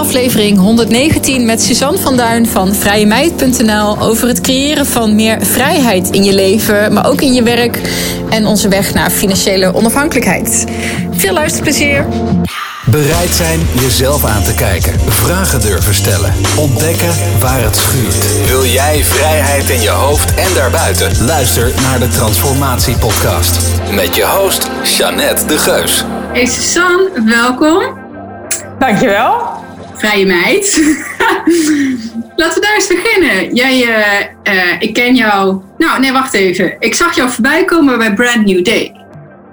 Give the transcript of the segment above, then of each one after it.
aflevering 119 met Suzanne van Duin van vrijemeid.nl over het creëren van meer vrijheid in je leven, maar ook in je werk en onze weg naar financiële onafhankelijkheid. Veel luisterplezier! Bereid zijn jezelf aan te kijken. Vragen durven stellen. Ontdekken waar het schuurt. Wil jij vrijheid in je hoofd en daarbuiten? Luister naar de Transformatie Podcast. Met je host, Jeannette de Geus. Hey Suzanne, welkom. Dankjewel. Vrije meid. Laten we daar eens beginnen. Jij, uh, uh, ik ken jou. Nou, nee, wacht even. Ik zag jou voorbij komen bij Brand New Day.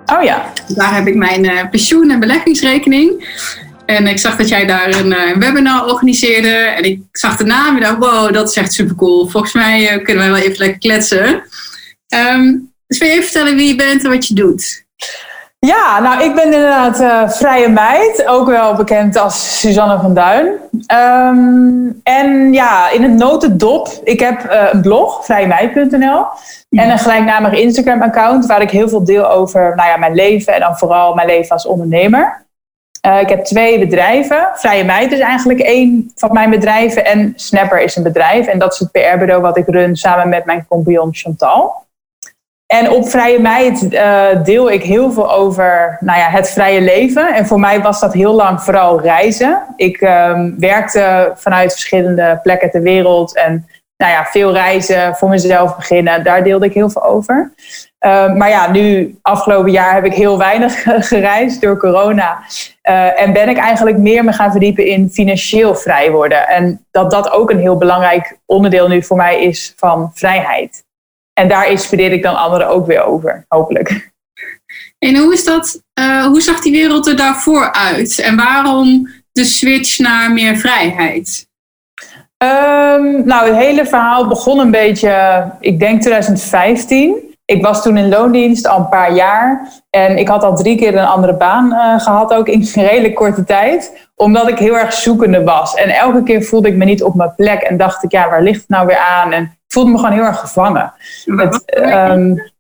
Oh ja. Daar heb ik mijn uh, pensioen- en beleggingsrekening. En ik zag dat jij daar een webinar organiseerde. En ik zag de naam en dacht, wow, dat is echt super cool. Volgens mij kunnen wij wel even lekker kletsen. Um, dus wil je even vertellen wie je bent en wat je doet? Ja, nou ik ben inderdaad uh, vrije meid, ook wel bekend als Suzanne van Duin. Um, en ja, in het notendop, ik heb uh, een blog, vrijemeid.nl. En een gelijknamig Instagram-account waar ik heel veel deel over nou ja, mijn leven en dan vooral mijn leven als ondernemer. Uh, ik heb twee bedrijven. Vrije Meid is eigenlijk één van mijn bedrijven en Snapper is een bedrijf. En dat is het PR-bureau wat ik run samen met mijn compagnon Chantal. En op Vrije Meid uh, deel ik heel veel over nou ja, het vrije leven. En voor mij was dat heel lang vooral reizen. Ik um, werkte vanuit verschillende plekken ter wereld. En nou ja, veel reizen, voor mezelf beginnen. Daar deelde ik heel veel over. Uh, maar ja, nu, afgelopen jaar heb ik heel weinig gereisd door corona. Uh, en ben ik eigenlijk meer me gaan verdiepen in financieel vrij worden. En dat dat ook een heel belangrijk onderdeel nu voor mij is van vrijheid. En daar inspireer ik dan anderen ook weer over, hopelijk. En hoe is dat? Uh, hoe zag die wereld er daarvoor uit? En waarom de switch naar meer vrijheid? Um, nou, het hele verhaal begon een beetje, ik denk 2015. Ik was toen in loondienst al een paar jaar. En ik had al drie keer een andere baan uh, gehad, ook in een redelijk korte tijd. Omdat ik heel erg zoekende was. En elke keer voelde ik me niet op mijn plek. En dacht ik, ja, waar ligt het nou weer aan? En voelde me gewoon heel erg gevangen. Het, um,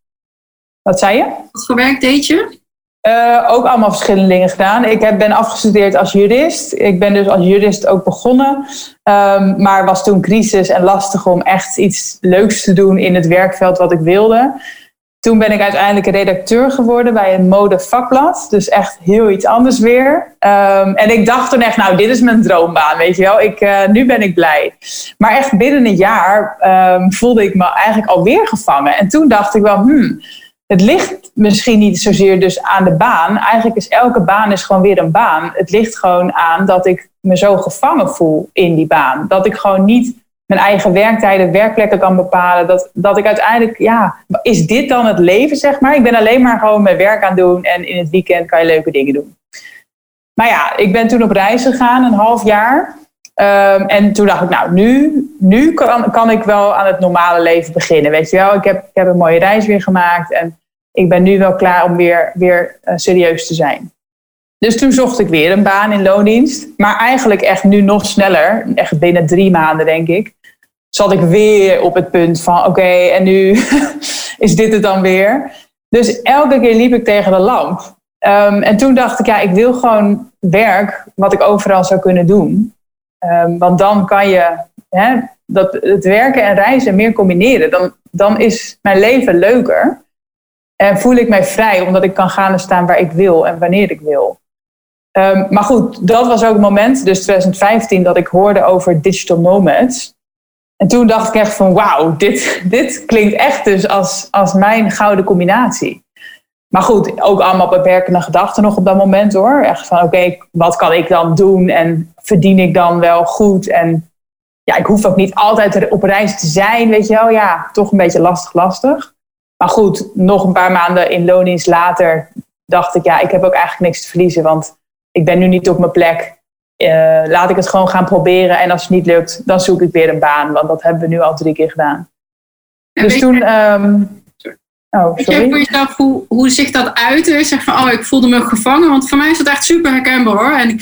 wat zei je? Wat voor werk deed je? Uh, ook allemaal verschillende dingen gedaan. Ik heb, ben afgestudeerd als jurist. Ik ben dus als jurist ook begonnen. Um, maar was toen crisis en lastig om echt iets leuks te doen in het werkveld wat ik wilde. Toen ben ik uiteindelijk redacteur geworden bij een modevakblad. Dus echt heel iets anders weer. Um, en ik dacht toen echt, nou, dit is mijn droombaan, weet je wel. Ik, uh, nu ben ik blij. Maar echt binnen een jaar um, voelde ik me eigenlijk alweer gevangen. En toen dacht ik wel, hmm, het ligt misschien niet zozeer dus aan de baan. Eigenlijk is elke baan is gewoon weer een baan. Het ligt gewoon aan dat ik me zo gevangen voel in die baan. Dat ik gewoon niet mijn eigen werktijden, werkplekken kan bepalen. Dat, dat ik uiteindelijk, ja, is dit dan het leven, zeg maar? Ik ben alleen maar gewoon mijn werk aan doen en in het weekend kan je leuke dingen doen. Maar ja, ik ben toen op reis gegaan, een half jaar. Um, en toen dacht ik, nou, nu, nu kan, kan ik wel aan het normale leven beginnen. Weet je wel, ik heb, ik heb een mooie reis weer gemaakt en ik ben nu wel klaar om weer, weer uh, serieus te zijn. Dus toen zocht ik weer een baan in loondienst. Maar eigenlijk echt nu nog sneller, echt binnen drie maanden denk ik, zat ik weer op het punt van oké, en nu is dit het dan weer. Dus elke keer liep ik tegen de lamp. Um, en toen dacht ik, ja, ik wil gewoon werk wat ik overal zou kunnen doen. Um, want dan kan je hè, dat, het werken en reizen meer combineren. Dan, dan is mijn leven leuker. En voel ik mij vrij omdat ik kan gaan en staan waar ik wil en wanneer ik wil. Um, maar goed, dat was ook het moment, dus 2015, dat ik hoorde over digital nomads. En toen dacht ik echt van wauw, dit, dit klinkt echt dus als, als mijn gouden combinatie. Maar goed, ook allemaal beperkende gedachten nog op dat moment hoor. Echt van oké, wat kan ik dan doen en verdien ik dan wel goed? En ja, ik hoef ook niet altijd op reis te zijn, weet je wel. Ja, toch een beetje lastig, lastig. Maar goed, nog een paar maanden in loondienst later dacht ik, ja, ik heb ook eigenlijk niks te verliezen. Want ik ben nu niet op mijn plek. Uh, laat ik het gewoon gaan proberen. En als het niet lukt, dan zoek ik weer een baan. Want dat hebben we nu al drie keer gedaan. En dus toen... Je, um, oh, sorry. Voor jezelf hoe, hoe zich dat uitte? Zeg van, oh, ik voelde me gevangen. Want voor mij is dat echt super herkenbaar hoor. En ik,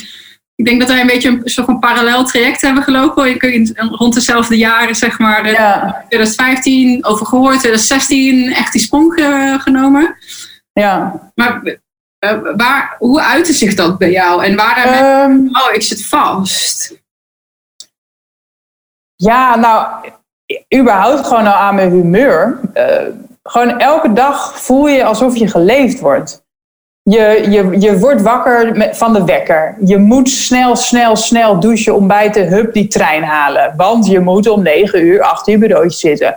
ik denk dat wij een beetje een soort van parallel traject hebben gelopen. Je kunt rond dezelfde jaren, zeg maar, ja. 2015 over gehoord, 2016 echt die sprong genomen. Ja. Maar waar, hoe uitte zich dat bij jou? En waar um, oh, ik zit vast. Ja, nou, überhaupt gewoon al aan mijn humeur. Uh, gewoon elke dag voel je alsof je geleefd wordt. Je, je, je wordt wakker met, van de wekker. Je moet snel, snel, snel douchen, ontbijten, hup, die trein halen. Want je moet om negen uur achter je bureautje zitten.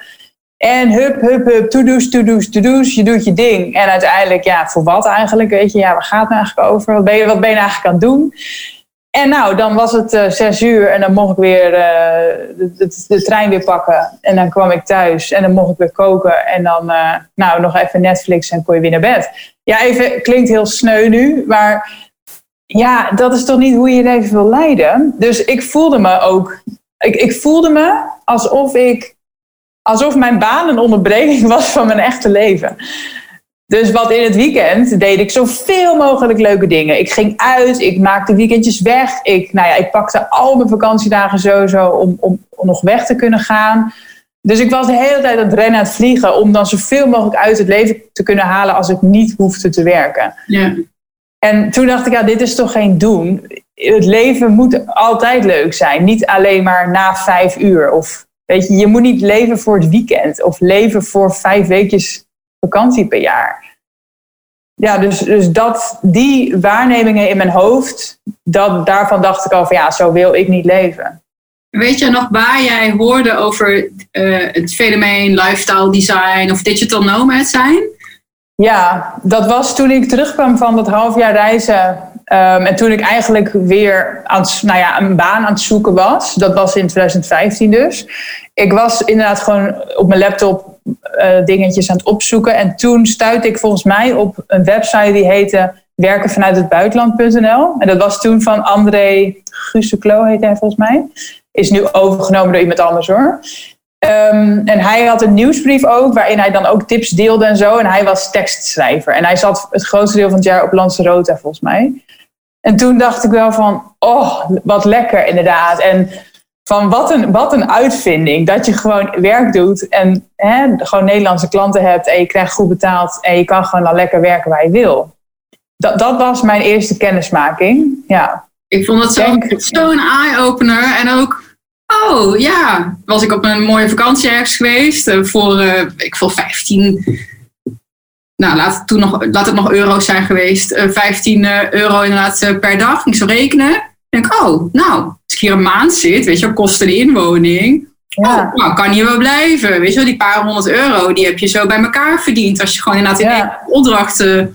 En hup, hup, hup, to-do's, to-do's, to-do's. Je doet je ding. En uiteindelijk, ja, voor wat eigenlijk? Weet je, ja, waar gaat het eigenlijk over? Wat ben je, wat ben je nou eigenlijk aan het doen? En nou, dan was het uh, zes uur en dan mocht ik weer uh, de, trein weer pakken. En dan kwam ik thuis en dan mocht ik weer koken. En dan, uh, nou, nog even Netflix en kon je weer naar bed. Ja, even, klinkt heel sneu nu, maar ja, dat is toch niet hoe je je leven wil leiden? Dus ik voelde me ook, ik, ik voelde me alsof ik, alsof mijn baan een onderbreking was van mijn echte leven. Dus wat in het weekend deed ik zoveel mogelijk leuke dingen. Ik ging uit, ik maakte weekendjes weg. Ik, nou ja, ik pakte al mijn vakantiedagen sowieso om, om, om nog weg te kunnen gaan. Dus ik was de hele tijd aan het rennen, aan het vliegen, om dan zoveel mogelijk uit het leven te kunnen halen als ik niet hoefde te werken. Ja. En toen dacht ik, ja, dit is toch geen doen. Het leven moet altijd leuk zijn, niet alleen maar na vijf uur. Of weet je, je moet niet leven voor het weekend of leven voor vijf weekjes vakantie per jaar. Ja, dus, dus dat, die waarnemingen in mijn hoofd, dat, daarvan dacht ik al van ja, zo wil ik niet leven. Weet je nog waar jij hoorde over uh, het fenomeen lifestyle design of digital nomad zijn? Ja, dat was toen ik terugkwam van dat half jaar reizen. Um, en toen ik eigenlijk weer aan nou ja, een baan aan het zoeken was. Dat was in 2015 dus. Ik was inderdaad gewoon op mijn laptop uh, dingetjes aan het opzoeken. En toen stuitte ik volgens mij op een website die heette werken vanuit het buitenland.nl. En dat was toen van André Guseklo, heet hij volgens mij. Is nu overgenomen door iemand anders hoor. Um, en hij had een nieuwsbrief ook, waarin hij dan ook tips deelde en zo. En hij was tekstschrijver. En hij zat het grootste deel van het jaar op Lanzarote, volgens mij. En toen dacht ik wel van, oh, wat lekker inderdaad. En van wat een, wat een uitvinding. Dat je gewoon werk doet en hè, gewoon Nederlandse klanten hebt en je krijgt goed betaald en je kan gewoon dan lekker werken waar je wil. Dat, dat was mijn eerste kennismaking. Ja. Ik vond het zo'n zo eye-opener. En ook, oh ja, was ik op een mooie vakantie ergens geweest uh, voor, uh, ik voor 15, nou laat het, toen nog, laat het nog euro's zijn geweest, uh, eh, 15 euro inderdaad per dag. Ik zo rekenen. Ik denk, oh, nou, ik hier een maand zit, weet je, kosten de inwoning. Ja. Oh, nou, kan hier wel blijven. Weet je wel, die paar honderd euro, die heb je zo bij elkaar verdiend. Als je gewoon inderdaad in ja. opdrachten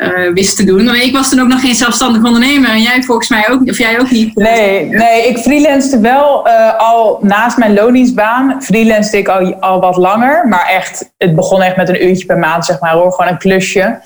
uh, wist te doen. Ik was toen ook nog geen zelfstandig ondernemer. En jij volgens mij ook, of jij ook niet. Nee, nee ik freelancede wel uh, al naast mijn loningsbaan. Freelancede ik al, al wat langer. Maar echt, het begon echt met een uurtje per maand, zeg maar hoor. Gewoon een klusje.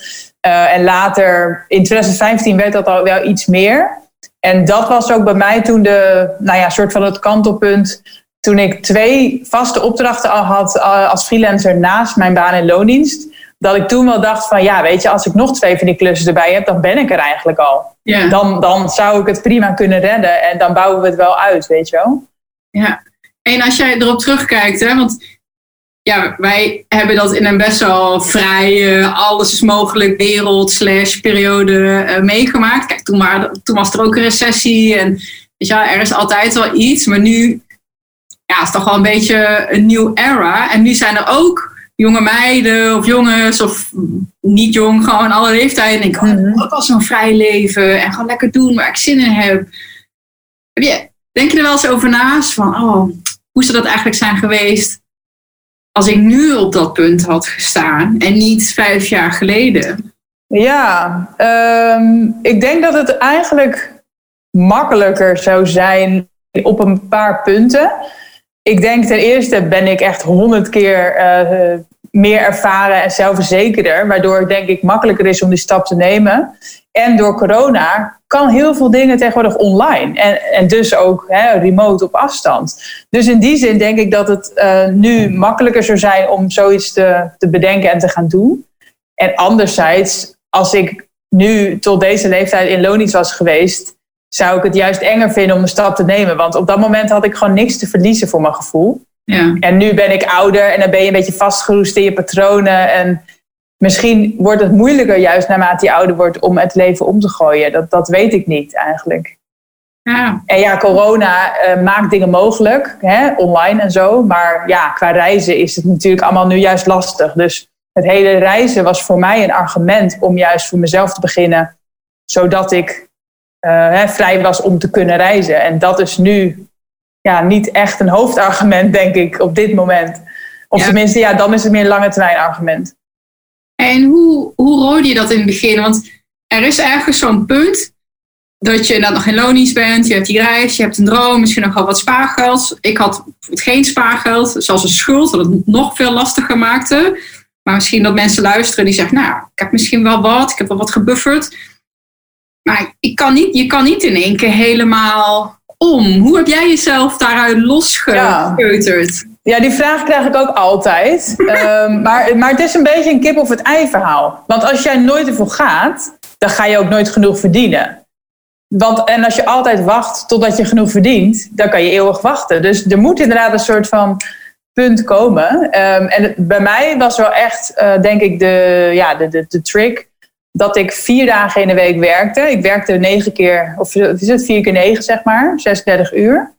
Uh, en later, in 2015 werd dat al wel iets meer. En dat was ook bij mij toen de, nou ja, soort van het kantelpunt. Toen ik twee vaste opdrachten al had eh, als freelancer naast mijn baan in loondienst. Dat ik toen wel dacht van ja, weet je, als ik nog twee van die klussen erbij heb, dan ben ik er eigenlijk al. Ja. Dan, dan zou ik het prima kunnen redden en dan bouwen we het wel uit, weet je wel. Ja, en als jij erop terugkijkt, hè, want ja, wij hebben dat in een best wel vrije, alles is mogelijk wereld slash periode uh, meegemaakt. Kijk, toen, maar, toen was er ook een recessie en weet je, er is altijd wel iets. Maar nu ja, is het toch wel een beetje een nieuw era. En nu zijn er ook jonge meiden of jongens of niet jong, gewoon alle leeftijden. En ik oh, mm ook al zo'n vrij leven en gewoon lekker doen waar ik zin in heb. denk je er wel eens over naast van, oh, hoe zou dat eigenlijk zijn geweest als ik nu op dat punt had gestaan en niet vijf jaar geleden? Ja, um, ik denk dat het eigenlijk makkelijker zou zijn op een paar punten. Ik denk ten eerste ben ik echt honderd keer uh, meer ervaren en zelfverzekerder, waardoor het denk ik makkelijker is om die stap te nemen. En door corona kan heel veel dingen tegenwoordig online. En, en dus ook hè, remote op afstand. Dus in die zin denk ik dat het uh, nu makkelijker zou zijn om zoiets te, te bedenken en te gaan doen. En anderzijds, als ik nu tot deze leeftijd in loondienst was geweest, zou ik het juist enger vinden om een stap te nemen. Want op dat moment had ik gewoon niks te verliezen voor mijn gevoel. Ja. En nu ben ik ouder en dan ben je een beetje vastgeroest in je patronen. En misschien wordt het moeilijker juist naarmate je ouder wordt om het leven om te gooien. Dat, dat weet ik niet eigenlijk. Ja. En ja, corona uh, maakt dingen mogelijk, hè, online en zo. Maar ja, qua reizen is het natuurlijk allemaal nu juist lastig. Dus het hele reizen was voor mij een argument om juist voor mezelf te beginnen, zodat ik hè, vrij was om te kunnen reizen. En dat is nu ja, niet echt een hoofdargument, denk ik, op dit moment. Of tenminste, ja, dan is het meer een lange termijn argument. En hoe, hoe hoorde je dat in het begin? Want er is ergens zo'n punt dat je nog geen lonies bent, je hebt die reis, je hebt een droom, misschien nog wel wat spaargeld. Ik had geen spaargeld, zelfs een schuld, dat het nog veel lastiger maakte. Maar misschien dat mensen luisteren die zeggen, nou, ik heb misschien wel wat, ik heb wel wat gebufferd. Maar ik kan niet, je kan niet in één keer helemaal om. Hoe heb jij jezelf daaruit losgekeuterd? Ja. ja, die vraag krijg ik ook altijd. um, maar, maar het is een beetje een kip of het ei verhaal. Want als jij nooit ervoor gaat, dan ga je ook nooit genoeg verdienen. Want, en als je altijd wacht totdat je genoeg verdient, dan kan je eeuwig wachten. Dus er moet inderdaad een soort van punt komen. Um, en bij mij was wel echt, uh, denk ik, de, ja, de, de, de trick dat ik vier dagen in de week werkte. Ik werkte negen keer, of is het vier keer negen, zeg maar, 36 uur.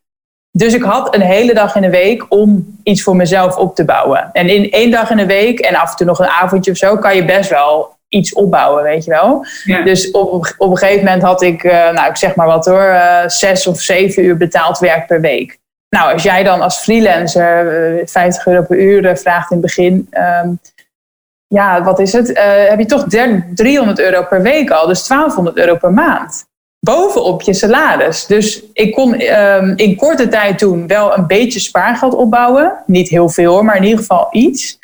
Dus ik had een hele dag in de week om iets voor mezelf op te bouwen. En in één dag in de week en af en toe nog een avondje of zo, kan je best wel iets opbouwen, weet je wel. Dus op, op een gegeven moment had ik, uh, nou ik zeg maar wat hoor, uh, zes of zeven uur betaald werk per week. Nou, als jij dan als freelancer uh, eh, 50 euro per uur vraagt in het begin, um, ja, wat is het? heb je toch 300 euro per week al, dus 1200 euro per maand. Bovenop je salaris. Dus ik kon um, in korte tijd toen wel een beetje spaargeld opbouwen. Niet heel veel maar in ieder geval iets.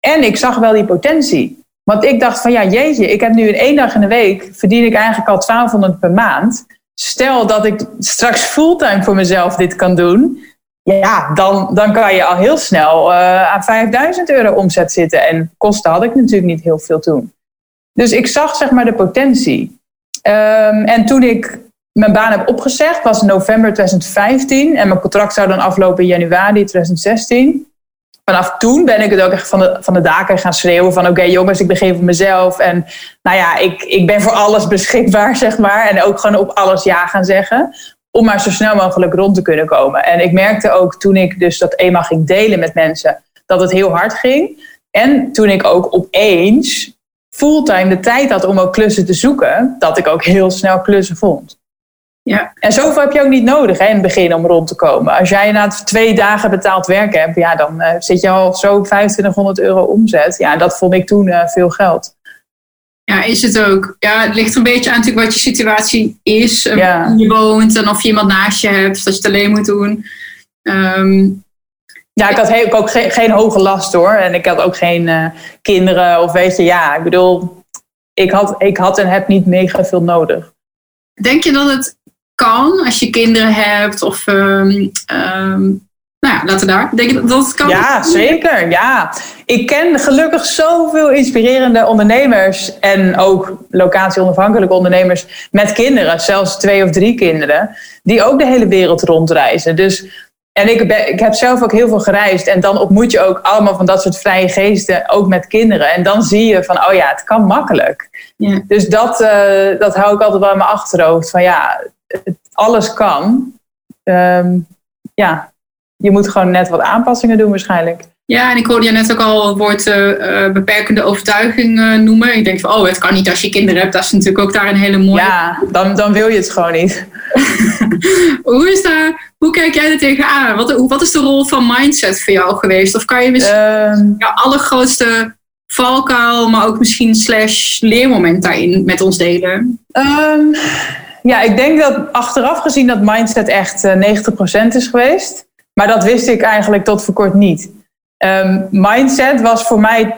En ik zag wel die potentie. Want ik dacht van ja, jeetje, ik heb nu in één dag in de week verdien ik eigenlijk al 1200 per maand. Stel dat ik straks fulltime voor mezelf dit kan doen. Ja, dan, dan kan je al heel snel uh, aan 5000 euro omzet zitten. En kosten had ik natuurlijk niet heel veel toen. Dus ik zag zeg maar de potentie. Um, en toen ik mijn baan heb opgezegd, was november 2015. En mijn contract zou dan aflopen in januari 2016 vanaf toen ben ik het ook echt van de, van de daken gaan schreeuwen van oké jongens, ik begin voor mezelf. En nou ja, ik, ik ben voor alles beschikbaar, zeg maar. En ook gewoon op alles ja gaan zeggen. Om maar zo snel mogelijk rond te kunnen komen. En ik merkte ook toen ik dus dat eenmaal ging delen met mensen, dat het heel hard ging. En toen ik ook opeens fulltime de tijd had om ook klussen te zoeken, dat ik ook heel snel klussen vond. Ja. En zoveel heb je ook niet nodig hè, in het begin om rond te komen. Als jij na twee dagen betaald werk hebt, ja, dan uh, zit je al zo op 2500 euro omzet. Ja, dat vond ik toen uh, veel geld. Ja, is het ook. Ja, het ligt een beetje aan natuurlijk wat je situatie is. Uh, ja. je woont en of je iemand naast je hebt, dat je het alleen moet doen. Um, ja, ik had ook geen, geen, hoge last hoor. En ik had ook geen kinderen of weet je, ja, ik bedoel, ik had, ik had en heb niet mega veel nodig. Denk je dat het kan als je kinderen hebt of um, nou ja, laten daar. Denk je dat het kan? Ja, zeker. Ja. Ik ken gelukkig zoveel inspirerende ondernemers en ook locatie-onafhankelijke ondernemers met kinderen, zelfs twee of drie kinderen, die ook de hele wereld rondreizen. Dus en ik, ben, ik heb zelf ook heel veel gereisd. En dan ontmoet je ook allemaal van dat soort vrije geesten, ook met kinderen. En dan zie je van, oh ja, het kan makkelijk. Ja. Dus dat, uh, dat hou ik altijd wel in mijn achterhoofd. Van ja, alles kan. Um, ja, je moet gewoon net wat aanpassingen doen waarschijnlijk. Ja, en ik hoorde je net ook al het woord uh, beperkende overtuiging uh, noemen. Ik denk van, oh, het kan niet als je kinderen hebt. Dat is natuurlijk ook daar een hele mooie... Ja, dan, dan wil je het gewoon niet. hoe, is daar, hoe kijk jij er tegenaan? Wat, wat is de rol van mindset voor jou geweest? Of kan je misschien uh, jouw allergrootste valkuil, maar ook misschien slash leermoment daarin met ons delen? Um, ja, ik denk dat achteraf gezien dat mindset echt 90% eh, is geweest. Maar dat wist ik eigenlijk tot voor kort niet. Um, mindset was voor mij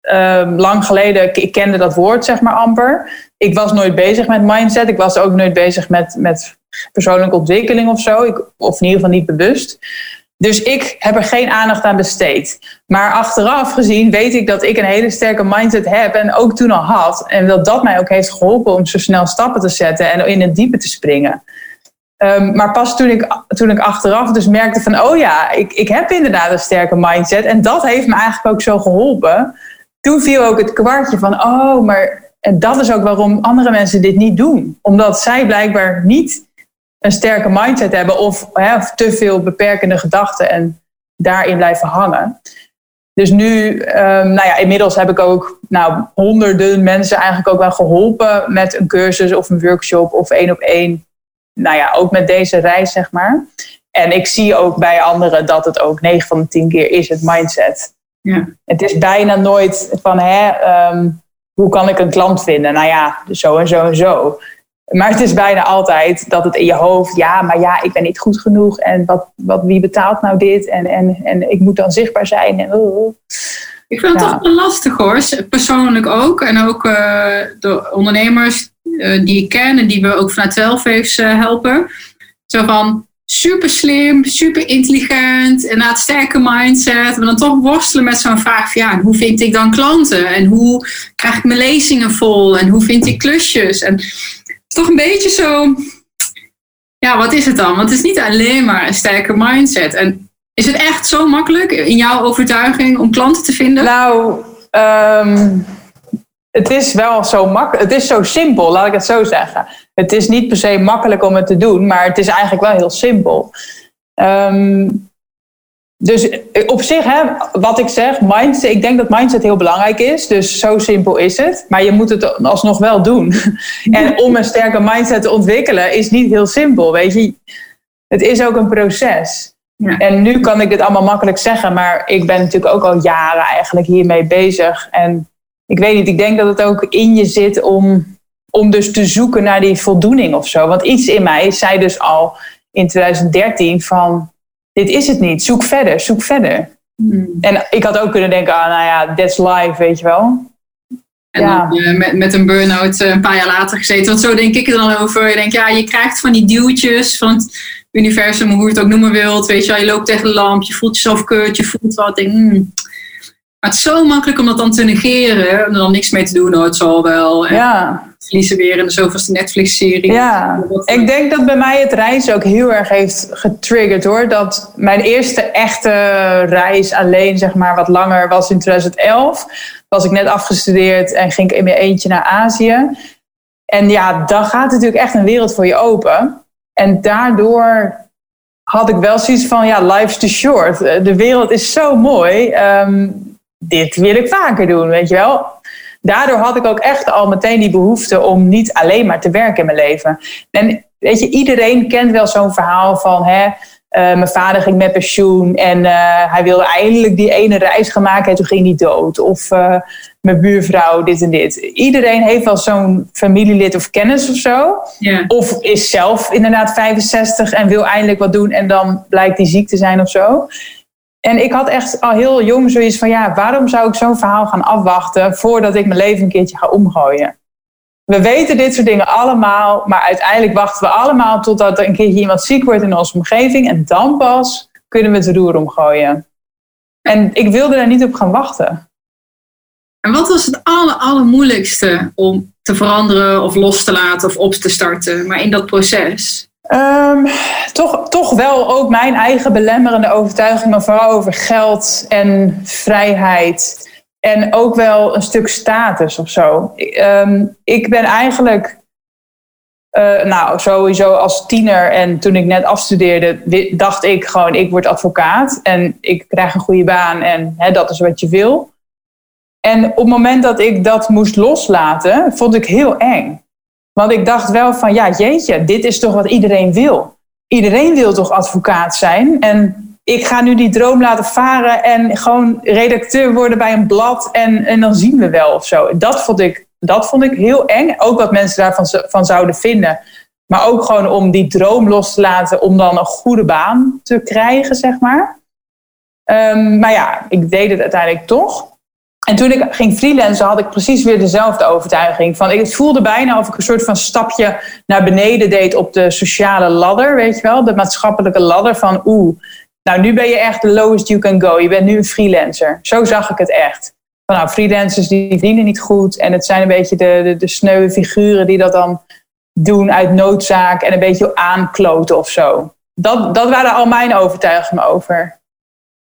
um, lang geleden, ik kende dat woord zeg maar amper. Ik was nooit bezig met mindset. Ik was ook nooit bezig met, met persoonlijke ontwikkeling of zo. Ik, of in ieder geval niet bewust. Dus ik heb er geen aandacht aan besteed. Maar achteraf gezien weet ik dat ik een hele sterke mindset heb en ook toen al had. En dat dat mij ook heeft geholpen om zo snel stappen te zetten en in het diepe te springen. Um, maar pas toen ik, toen ik achteraf dus merkte van, oh ja, ik, ik heb inderdaad een sterke mindset. En dat heeft me eigenlijk ook zo geholpen toen viel ook het kwartje van, oh, maar dat is ook waarom andere mensen dit niet doen. Omdat zij blijkbaar niet een sterke mindset hebben of, hè, te veel beperkende gedachten en daarin blijven hangen. Dus nu, um, nou ja, inmiddels heb ik ook nou, honderden mensen eigenlijk ook wel geholpen met een cursus of een workshop of één op één. Nou ja, ook met deze reis, zeg maar. En ik zie ook bij anderen dat het ook 9 van de 10 keer is het mindset. Ja. Het is bijna nooit van, hè, um, hoe kan ik een klant vinden? Nou ja, zo en zo en zo. Maar het is bijna altijd dat het in je hoofd, ja, maar ja, ik ben niet goed genoeg. En wat, wat, wie betaalt nou dit? En, en, en ik moet dan zichtbaar zijn. En, oh, oh. Ik vind het toch wel lastig hoor, persoonlijk ook. En ook uh, de ondernemers die ik ken en die we ook vanuit Telface uh, helpen. Zo van, super slim, super intelligent en een sterke mindset. Maar dan toch worstelen met zo'n vraag van ja, hoe vind ik dan klanten? En hoe krijg ik mijn lezingen vol? En hoe vind ik klusjes? En het is toch een beetje zo, ja, wat is het dan? Want het is niet alleen maar een sterke mindset. En is het echt zo makkelijk in jouw overtuiging om klanten te vinden? Nou, um, het is wel zo makkelijk. Het is zo simpel, laat ik het zo zeggen. Het is niet per se makkelijk om het te doen, maar het is eigenlijk wel heel simpel. Ehm, dus op zich, hè, wat ik zeg, mindset, ik denk dat mindset heel belangrijk is. Dus zo simpel is het. Maar je moet het alsnog wel doen. En om een sterke mindset te ontwikkelen is niet heel simpel. Weet je, het is ook een proces. Ja. En nu kan ik dit allemaal makkelijk zeggen, maar ik ben natuurlijk ook al jaren eigenlijk hiermee bezig. En ik weet niet, ik denk dat het ook in je zit om, om dus te zoeken naar die voldoening of zo. Want iets in mij zei dus al in 2013 van, dit is het niet, zoek verder, zoek verder. Hmm. En ik had ook kunnen denken, ah, nou ja, that's life, weet je wel. En ja. dan uh, met, met een burn-out uh, een paar jaar later gezeten. Want zo denk ik er dan over. Je denkt, ja, je krijgt van die duwtjes van het universum, hoe je het ook noemen wilt. Weet je wel, je loopt tegen de lamp, je voelt jezelf kut, je voelt wat. Denk, hmm, maar het is zo makkelijk om dat dan te negeren. Om er dan niks mee te doen. Oh, het zal wel. En ja. Verliezen weer in de zoveelste Netflix-serie. Ja, ik denk dat bij mij het reizen ook heel erg heeft getriggerd hoor. Dat mijn eerste echte reis alleen, zeg maar, wat langer was in 2011. Was ik net afgestudeerd en ging ik in mijn eentje naar Azië. En ja, dan gaat natuurlijk echt een wereld voor je open. En daardoor had ik wel zoiets van, ja, life's too short. De wereld is zo mooi. Um, dit wil ik vaker doen, weet je wel. Daardoor had ik ook echt al meteen die behoefte om niet alleen maar te werken in mijn leven. En weet je, iedereen kent wel zo'n verhaal van, hè, uh, mijn vader ging met pensioen en uh, hij wilde eindelijk die ene reis gaan maken en toen ging hij dood. Of uh, mijn buurvrouw, dit en dit. Iedereen heeft wel zo'n familielid of kennis of zo. Yeah. Of is zelf inderdaad 65 en wil eindelijk wat doen en dan blijkt die ziek te zijn of zo. En ik had echt al heel jong zoiets van, ja, waarom zou ik zo'n verhaal gaan afwachten voordat ik mijn leven een keertje ga omgooien? We weten dit soort dingen allemaal, maar uiteindelijk wachten we allemaal totdat er een keertje iemand ziek wordt in onze omgeving en dan pas kunnen we het roer omgooien. En ik wilde daar niet op gaan wachten. En wat was het aller, allermoeilijkste om te veranderen of los te laten of op te starten, maar in dat proces? Um, toch, toch wel ook mijn eigen belemmerende overtuiging, maar vooral over geld en vrijheid. En ook wel een stuk status of zo. Um, ik ben eigenlijk, uh, nou sowieso als tiener en toen ik net afstudeerde, dacht ik gewoon, ik word advocaat en ik krijg een goede baan en dat is wat je wil. En op het moment dat ik dat moest loslaten, vond ik heel eng. Want ik dacht wel van, ja, jeetje, dit is toch wat iedereen wil. Iedereen wil toch advocaat zijn? En ik ga nu die droom laten varen en gewoon redacteur worden bij een blad en, en dan zien we wel of zo. Dat vond ik, dat vond ik heel eng. Ook wat mensen daarvan van zouden vinden. Maar ook gewoon om die droom los te laten om dan een goede baan te krijgen, zeg maar. Um, maar ja, ik deed het uiteindelijk toch. En toen ik ging freelancen had ik precies weer dezelfde overtuiging. Van, ik voelde bijna of ik een soort van stapje naar beneden deed op de sociale ladder, weet je wel. De maatschappelijke ladder van oeh, nou nu ben je echt the lowest you can go. Je bent nu een freelancer. Zo zag ik het echt. Van nou, freelancers die verdienen niet goed. En het zijn een beetje de, de, de sneuwe figuren die dat dan doen uit noodzaak en een beetje aankloten of zo. Dat, dat waren al mijn overtuigingen over.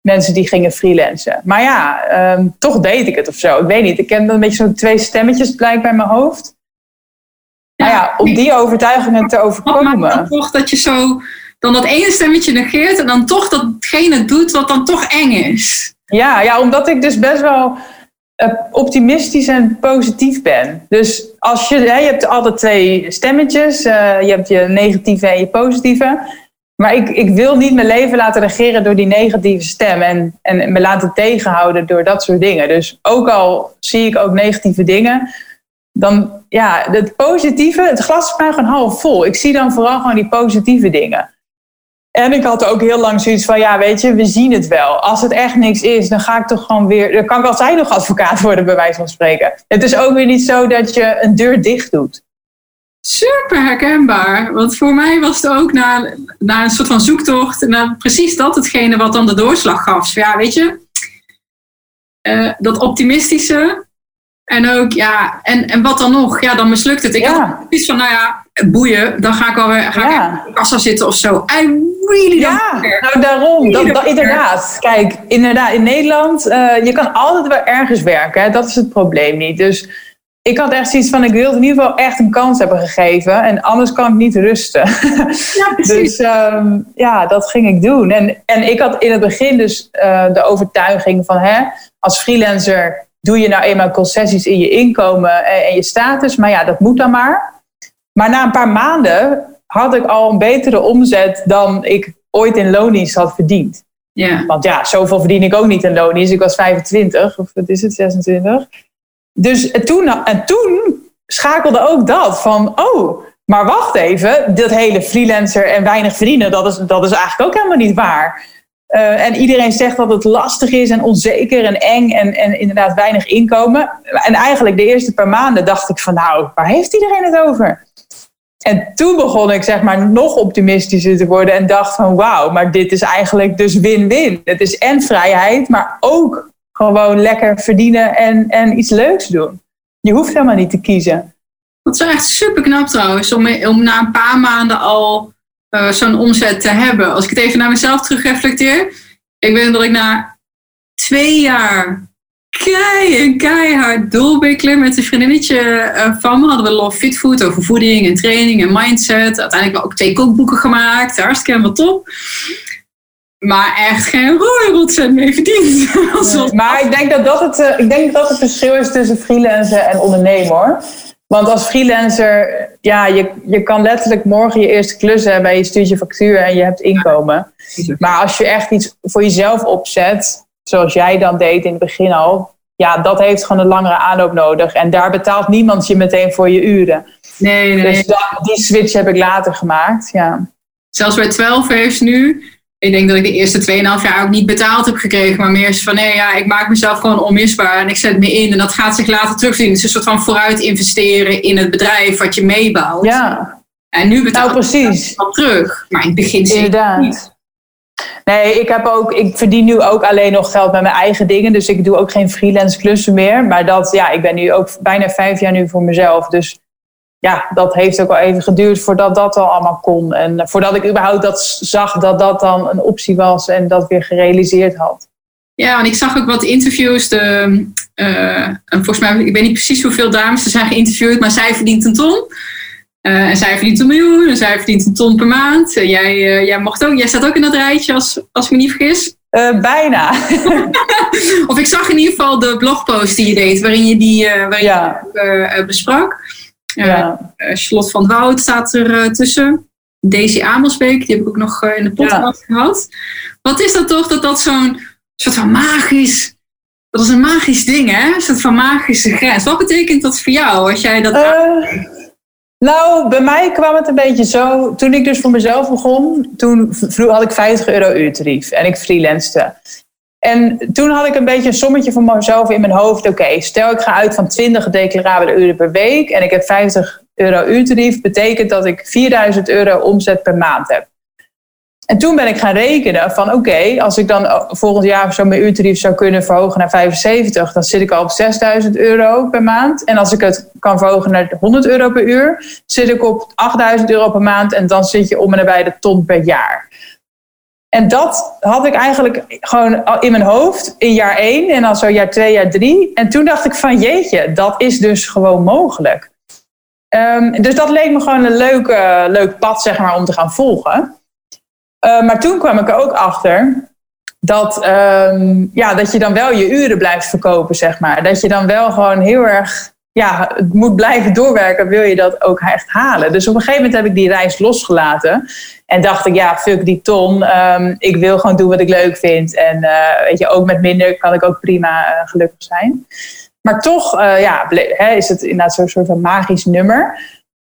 Mensen die gingen freelancen. Maar ja, ehm, toch deed ik het of zo. Ik weet niet. Ik heb een beetje zo'n twee stemmetjes blijkbaar in mijn hoofd. Ja, nou ja, om die overtuigingen te overkomen. Toch dat je zo dan dat ene stemmetje negeert en dan toch datgene doet wat dan toch eng is. Ja, ja omdat ik dus best wel eh, optimistisch en positief ben. Dus als je, je hebt altijd twee stemmetjes. Uh, je hebt je negatieve en je positieve. Maar ik, ik wil niet mijn leven laten regeren door die negatieve stem. En, en me laten tegenhouden door dat soort dingen. Dus ook al zie ik ook negatieve dingen. Dan ja, het positieve, het glas is maar gewoon half vol. Ik zie dan vooral gewoon die positieve dingen. En ik had ook heel lang zoiets van, ja, weet je, we zien het wel. Als het echt niks is, dan ga ik toch gewoon weer... Dan kan ik altijd nog advocaat worden, bij wijze van spreken. Het is ook weer niet zo dat je een deur dicht doet. Super herkenbaar. Want voor mij was het ook na, na een soort van zoektocht... naar precies dat hetgene wat dan de doorslag gaf. Dus ja, weet je, uh, dat optimistische... En ook, ja, en, en wat dan nog? Ja, dan mislukt het. Ik ja. had iets van, nou ja, boeien, dan ga ik wel weer ga ja. ik in de kassa zitten of zo. I really ja, nou daarom, dat, dat, inderdaad. Kijk, inderdaad, in Nederland, uh, je kan altijd wel ergens werken. Hè? Dat is het probleem niet. Dus ik had echt zoiets van, ik wil in ieder geval echt een kans hebben gegeven. En anders kan ik niet rusten. Ja, precies. dus um, ja, dat ging ik doen. En, en ik had in het begin dus uh, de overtuiging van, hè, als freelancer doe je nou eenmaal concessies in je inkomen en, en je status. Maar ja, dat moet dan maar. Maar na een paar maanden had ik al een betere omzet dan ik ooit in loondienst had verdiend. Ja. Want ja, zoveel verdien ik ook niet in loondienst. Ik was 25, of wat is het, 26. Dus toen, en toen schakelde ook dat van, oh, maar wacht even, dat hele freelancer en weinig verdienen, dat is, dat is eigenlijk ook helemaal niet waar. Uh, en iedereen zegt dat het lastig is en onzeker en eng en, en inderdaad weinig inkomen. En eigenlijk de eerste paar maanden dacht ik van nou, waar heeft iedereen het over? En toen begon ik zeg maar nog optimistischer te worden en dacht van wauw, maar dit is eigenlijk dus win-win. Het is en vrijheid, maar ook gewoon lekker verdienen en, en iets leuks doen. Je hoeft helemaal niet te kiezen. Dat is echt super knap trouwens, om, om na een paar maanden al uh, zo'n omzet te hebben. Als ik het even naar mezelf terug reflecteer. Ik weet dat ik na twee jaar kei, keihard doorbikkelen met een vriendinnetje uh, van me. Hadden we Love Fit Food over voeding en training en mindset. Uiteindelijk ook twee kookboeken gemaakt. Hartstikke helemaal top. Maar echt geen rotcent mee verdiend. Nee, maar ik denk dat dat, het, uh, ik denk dat het verschil is tussen freelancer en ondernemer. Want als freelancer, ja, je, je kan letterlijk morgen je eerste klus hebben, je stuurt je factuur en je hebt inkomen. Maar als je echt iets voor jezelf opzet, zoals jij dan deed in het begin al, ja, dat heeft gewoon een langere aanloop nodig. En daar betaalt niemand je meteen voor je uren. Nee, nee. Dus dat, die switch heb ik later gemaakt, ja. Zelfs bij 12 heeft nu, ik denk dat ik de eerste 2,5 jaar ook niet betaald heb gekregen. Maar meer is van, nee, ja, ik maak mezelf gewoon onmisbaar. En ik zet me in en dat gaat zich later terugzien. Het is een soort van vooruit investeren in het bedrijf wat je meebouwt. Ja. En nu betaal nou, precies. terug. Maar in het begin Inderdaad. niet. Nee, ik, heb ook, ik verdien nu ook alleen nog geld met mijn eigen dingen. Dus ik doe ook geen freelance klussen meer. Maar dat, ja, ik ben nu ook bijna vijf jaar nu voor mezelf. Dus ja, dat heeft ook wel even geduurd voordat dat al allemaal kon. En voordat ik überhaupt dat zag dat dat dan een optie was en dat weer gerealiseerd had. Ja, en ik zag ook wat interviews. De, uh, volgens mij, ik weet niet precies hoeveel dames er zijn geïnterviewd, maar zij verdient een ton. Uh, en zij verdient een miljoen en zij verdient een ton per maand. Uh, jij, jij, mocht ook, jij staat ook in dat rijtje, als, als ik me niet vergis. bijna. of ik zag in ieder geval de blogpost die je deed, waarin je die waarin ja. je, besprak. Ja. Charlotte van het Woud staat er tussen. Daisy Amelsbeek, die heb ik ook nog in de podcast ja. gehad. Wat is dat toch, dat dat zo'n soort van magisch... Dat is een magisch ding, hè? Een soort van magische grens. Wat betekent dat voor jou, als jij dat... Nou, bij mij kwam het een beetje zo. Toen ik dus voor mezelf begon, toen had ik 50 euro uurtarief en ik freelancede. En toen had ik een beetje een sommetje voor mezelf in mijn hoofd. Oké, stel ik ga uit van 20 declarabele uren per week en ik heb 50 euro uurtarief. Betekent dat ik 4000 euro omzet per maand heb. En toen ben ik gaan rekenen van oké, als ik dan volgend jaar zo mijn uurtarief zou kunnen verhogen naar 75, dan zit ik al op 6000 euro per maand. En als ik het kan verhogen naar 100 euro per uur, zit ik op 8000 euro per maand en dan zit je om en nabij de ton per jaar. En dat had ik eigenlijk gewoon in mijn hoofd in jaar één en dan zo jaar twee, jaar drie. En toen dacht ik van jeetje, dat is dus gewoon mogelijk. Um, dus dat leek me gewoon een leuk, leuk pad zeg maar, om te gaan volgen. Uh, maar toen kwam ik er ook achter dat, um, ja, dat je dan wel je uren blijft verkopen, zeg maar. Dat je dan wel gewoon heel erg ja, moet blijven doorwerken, wil je dat ook echt halen. Dus op een gegeven moment heb ik die reis losgelaten. En dacht ik, ja, fuck die ton. Um, ik wil gewoon doen wat ik leuk vind. En uh, weet je, ook met minder kan ik ook prima uh, gelukkig zijn. Maar toch uh, ja, is het inderdaad zo'n soort van magisch nummer.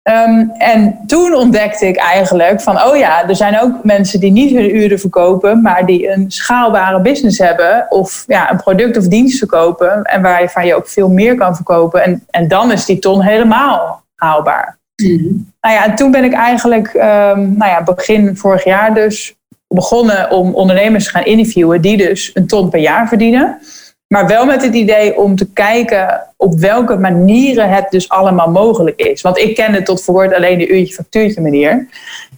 Um, en toen ontdekte ik eigenlijk van, oh ja, er zijn ook mensen die niet hun uren verkopen, maar die een schaalbare business hebben of ja, een product of dienst verkopen en waarvan je ook veel meer kan verkopen. En, en dan is die ton helemaal haalbaar. Mm Nou ja, en toen ben ik eigenlijk, um, nou ja, begin vorig jaar dus begonnen om ondernemers te gaan interviewen die dus een ton per jaar verdienen. Maar wel met het idee om te kijken op welke manieren het dus allemaal mogelijk is. Want ik kende tot voor alleen de uurtje-factuurtje manier.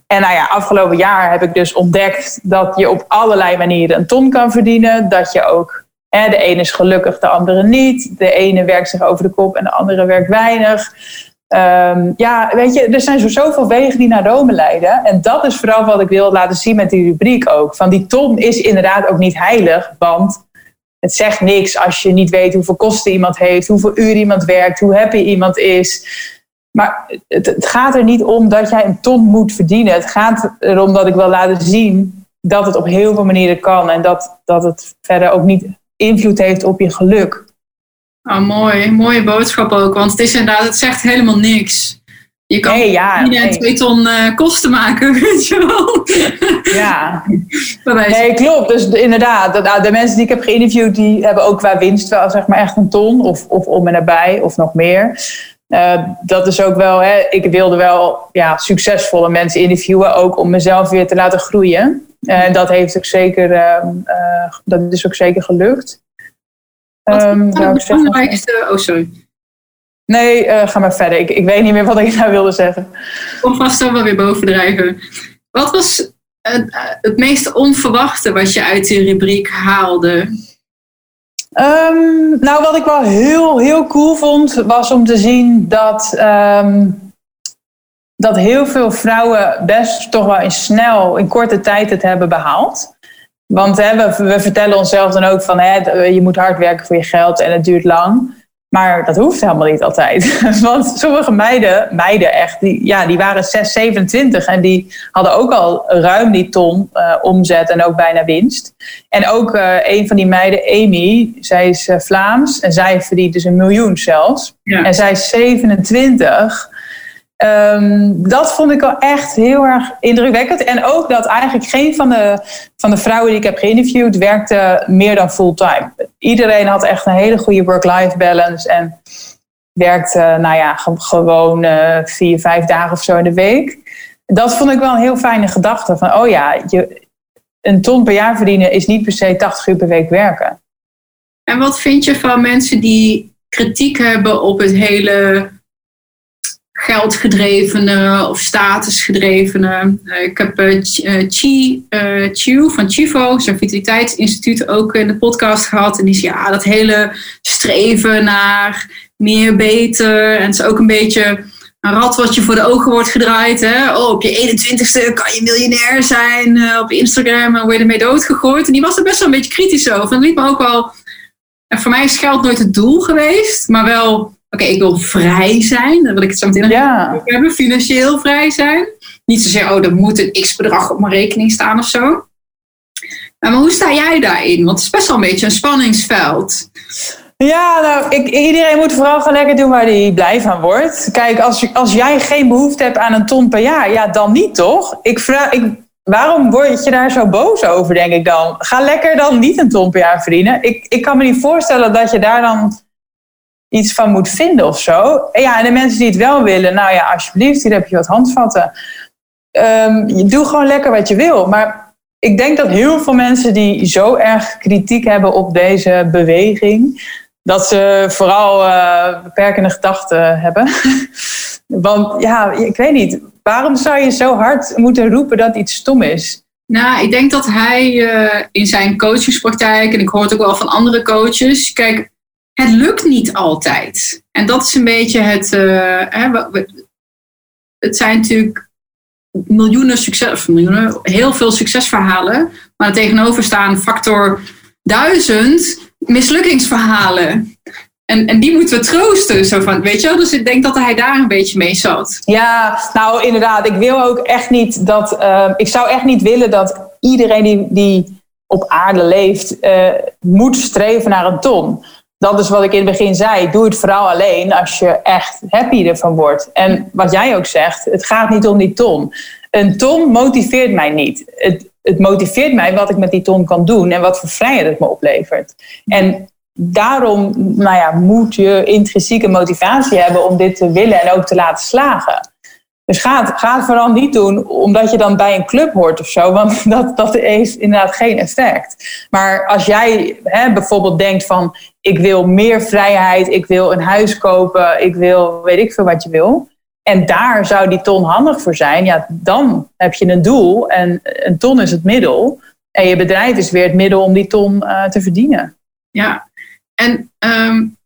En nou ja, afgelopen jaar heb ik dus ontdekt dat je op allerlei manieren een ton kan verdienen. Dat je ook, hè, de ene is gelukkig, de andere niet. De ene werkt zich over de kop en de andere werkt weinig. Um, ja, weet je, er zijn zo zoveel wegen die naar Rome leiden. En dat is vooral wat ik wil laten zien met die rubriek ook. Van die ton is inderdaad ook niet heilig, want het zegt niks als je niet weet hoeveel kosten iemand heeft, hoeveel uur iemand werkt, hoe happy iemand is. Maar het, het, gaat er niet om dat jij een ton moet verdienen. Het gaat erom dat ik wil laten zien dat het op heel veel manieren kan en dat, dat het verder ook niet invloed heeft op je geluk. Oh, mooi, mooie boodschap ook. Want het is inderdaad, het zegt helemaal niks. Je kan nee, ja, nee. twee ton uh, kosten maken, weet je wel. Ja, nee, klopt. Dus inderdaad, de, nou, de mensen die ik heb geïnterviewd, die hebben ook qua winst wel zeg maar echt een ton of, of om en nabij of nog meer. Uh, dat is ook wel, hè, ik wilde wel ja, succesvolle mensen interviewen, ook om mezelf weer te laten groeien. En uh, dat heeft ook zeker, uh, dat is ook zeker gelukt. Wat um, het belangrijkste, oh sorry. Nee, uh, ga maar verder. Ik, ik weet niet meer wat ik nou wilde zeggen. Kom vast wel weer bovendrijven. Wat was het, het meest onverwachte wat je uit die rubriek haalde? Um, nou, wat ik wel heel, heel cool vond, was om te zien dat, um, dat heel veel vrouwen best toch wel in snel, in korte tijd het hebben behaald. Want hè, we, we vertellen onszelf dan ook van hè, je moet hard werken voor je geld en het duurt lang. Maar dat hoeft helemaal niet altijd. Want sommige meiden, meiden echt, die, ja, die waren 6, 27 en die hadden ook al ruim die ton uh, omzet en ook bijna winst. En ook uh, een van die meiden, Amy, zij is uh, Vlaams en zij verdient dus een miljoen zelfs. Ja. En zij is 27. Um, dat vond ik wel echt heel erg indrukwekkend. En ook dat eigenlijk geen van de, van de vrouwen die ik heb geïnterviewd werkte meer dan fulltime. Iedereen had echt een hele goede work-life balance en werkte nou ja, gewoon uh, vier, vijf dagen of zo in de week. Dat vond ik wel een heel fijne gedachte. Van oh ja, je, een ton per jaar verdienen is niet per se 80 uur per week werken. En wat vind je van mensen die kritiek hebben op het hele geldgedrevene of statusgedrevene. Uh, ik heb uh, Chi uh, Chiu van Chivo, zijn vitaliteitsinstituut, ook in de podcast gehad. En die zei, ja, dat hele streven naar meer, beter. En het is ook een beetje een rad wat je voor de ogen wordt gedraaid. Hè? Oh, op je 21ste kan je miljonair zijn op Instagram en word je ermee doodgegooid. En die was er best wel een beetje kritisch over. En dat liet me ook wel... En voor mij is geld nooit het doel geweest, maar wel Oké, ik wil vrij zijn. Dan wil ik het zo meteen ja. hebben. Financieel vrij zijn. Niet zozeer, oh, er moet een x-bedrag op mijn rekening staan of zo. Maar hoe sta jij daarin? Want het is best wel een beetje een spanningsveld. Ja, nou, ik, iedereen moet vooral gaan lekker doen waar hij blij van wordt. Kijk, als, als jij geen behoefte hebt aan een ton per jaar, ja, dan niet toch? Ik vraag, ik, waarom word je daar zo boos over, denk ik dan? Ga lekker dan niet een ton per jaar verdienen. Ik, ik kan me niet voorstellen dat je daar dan iets van moet vinden of zo. En ja, en de mensen die het wel willen, nou ja, alsjeblieft, hier heb je wat handvatten. Um, doe gewoon lekker wat je wil. Maar ik denk dat heel veel mensen die zo erg kritiek hebben op deze beweging, dat ze vooral beperkende gedachten hebben. Want ja, ik weet niet, waarom zou je zo hard moeten roepen dat iets stom is? Nou, ik denk dat hij uh, in zijn coachingspraktijk, en ik hoor het ook wel van andere coaches, kijk, het lukt niet altijd. En dat is een beetje het. Hè, het zijn natuurlijk miljoenen succes, miljoenen, heel veel succesverhalen, maar tegenover staan factor duizend mislukkingsverhalen. En, en die moeten we troosten. Zo van, weet je wel? Dus ik denk dat hij daar een beetje mee zat. Ja, nou inderdaad. Ik wil ook echt niet dat. Uh, ik zou echt niet willen dat iedereen die, die op aarde leeft, uh, moet streven naar een ton. Dat is wat ik in het begin zei. Doe het vooral alleen als je echt happy ervan wordt. En wat jij ook zegt, het gaat niet om die ton. Een ton motiveert mij niet. Het, het motiveert mij wat ik met die ton kan doen en wat voor vrijheid het me oplevert. En daarom nou ja, moet je intrinsieke motivatie hebben om dit te willen en ook te laten slagen. Dus ga het, vooral niet doen omdat je dan bij een club hoort of zo, want dat, dat heeft inderdaad geen effect. Maar als jij hè, bijvoorbeeld denkt van ik wil meer vrijheid, ik wil een huis kopen, ik wil weet ik veel wat je wil. En daar zou die ton handig voor zijn, ja, dan heb je een doel en een ton is het middel. En je bedrijf is weer het middel om die ton uh, te verdienen. Ja, en um,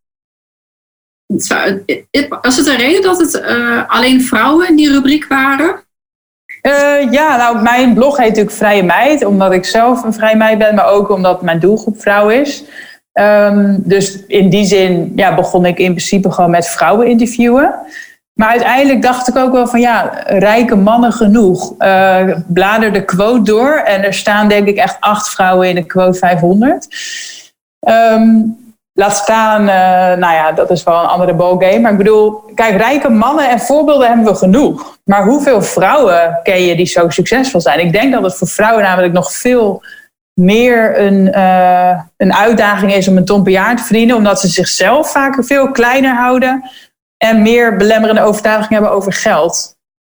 was het een reden dat het uh, alleen vrouwen in die rubriek waren? Uh, ja, nou, mijn blog heet natuurlijk Vrije Meid, omdat ik zelf een vrije meid ben, maar ook omdat mijn doelgroep vrouw is. Um, dus in die zin ja, begon ik in principe gewoon met vrouwen interviewen. Maar uiteindelijk dacht ik ook wel van ja, rijke mannen genoeg. Uh, blader de quote door en er staan denk ik echt acht vrouwen in de quote 500. Um, Laat staan, uh, nou ja, dat is wel een andere ballgame. Maar ik bedoel, kijk, rijke mannen en voorbeelden hebben we genoeg. Maar hoeveel vrouwen ken je die zo succesvol zijn? Ik denk dat het voor vrouwen namelijk nog veel meer een, uh, een uitdaging is om een ton per jaar te verdienen. Omdat ze zichzelf vaak veel kleiner houden. En meer belemmerende overtuigingen hebben over geld.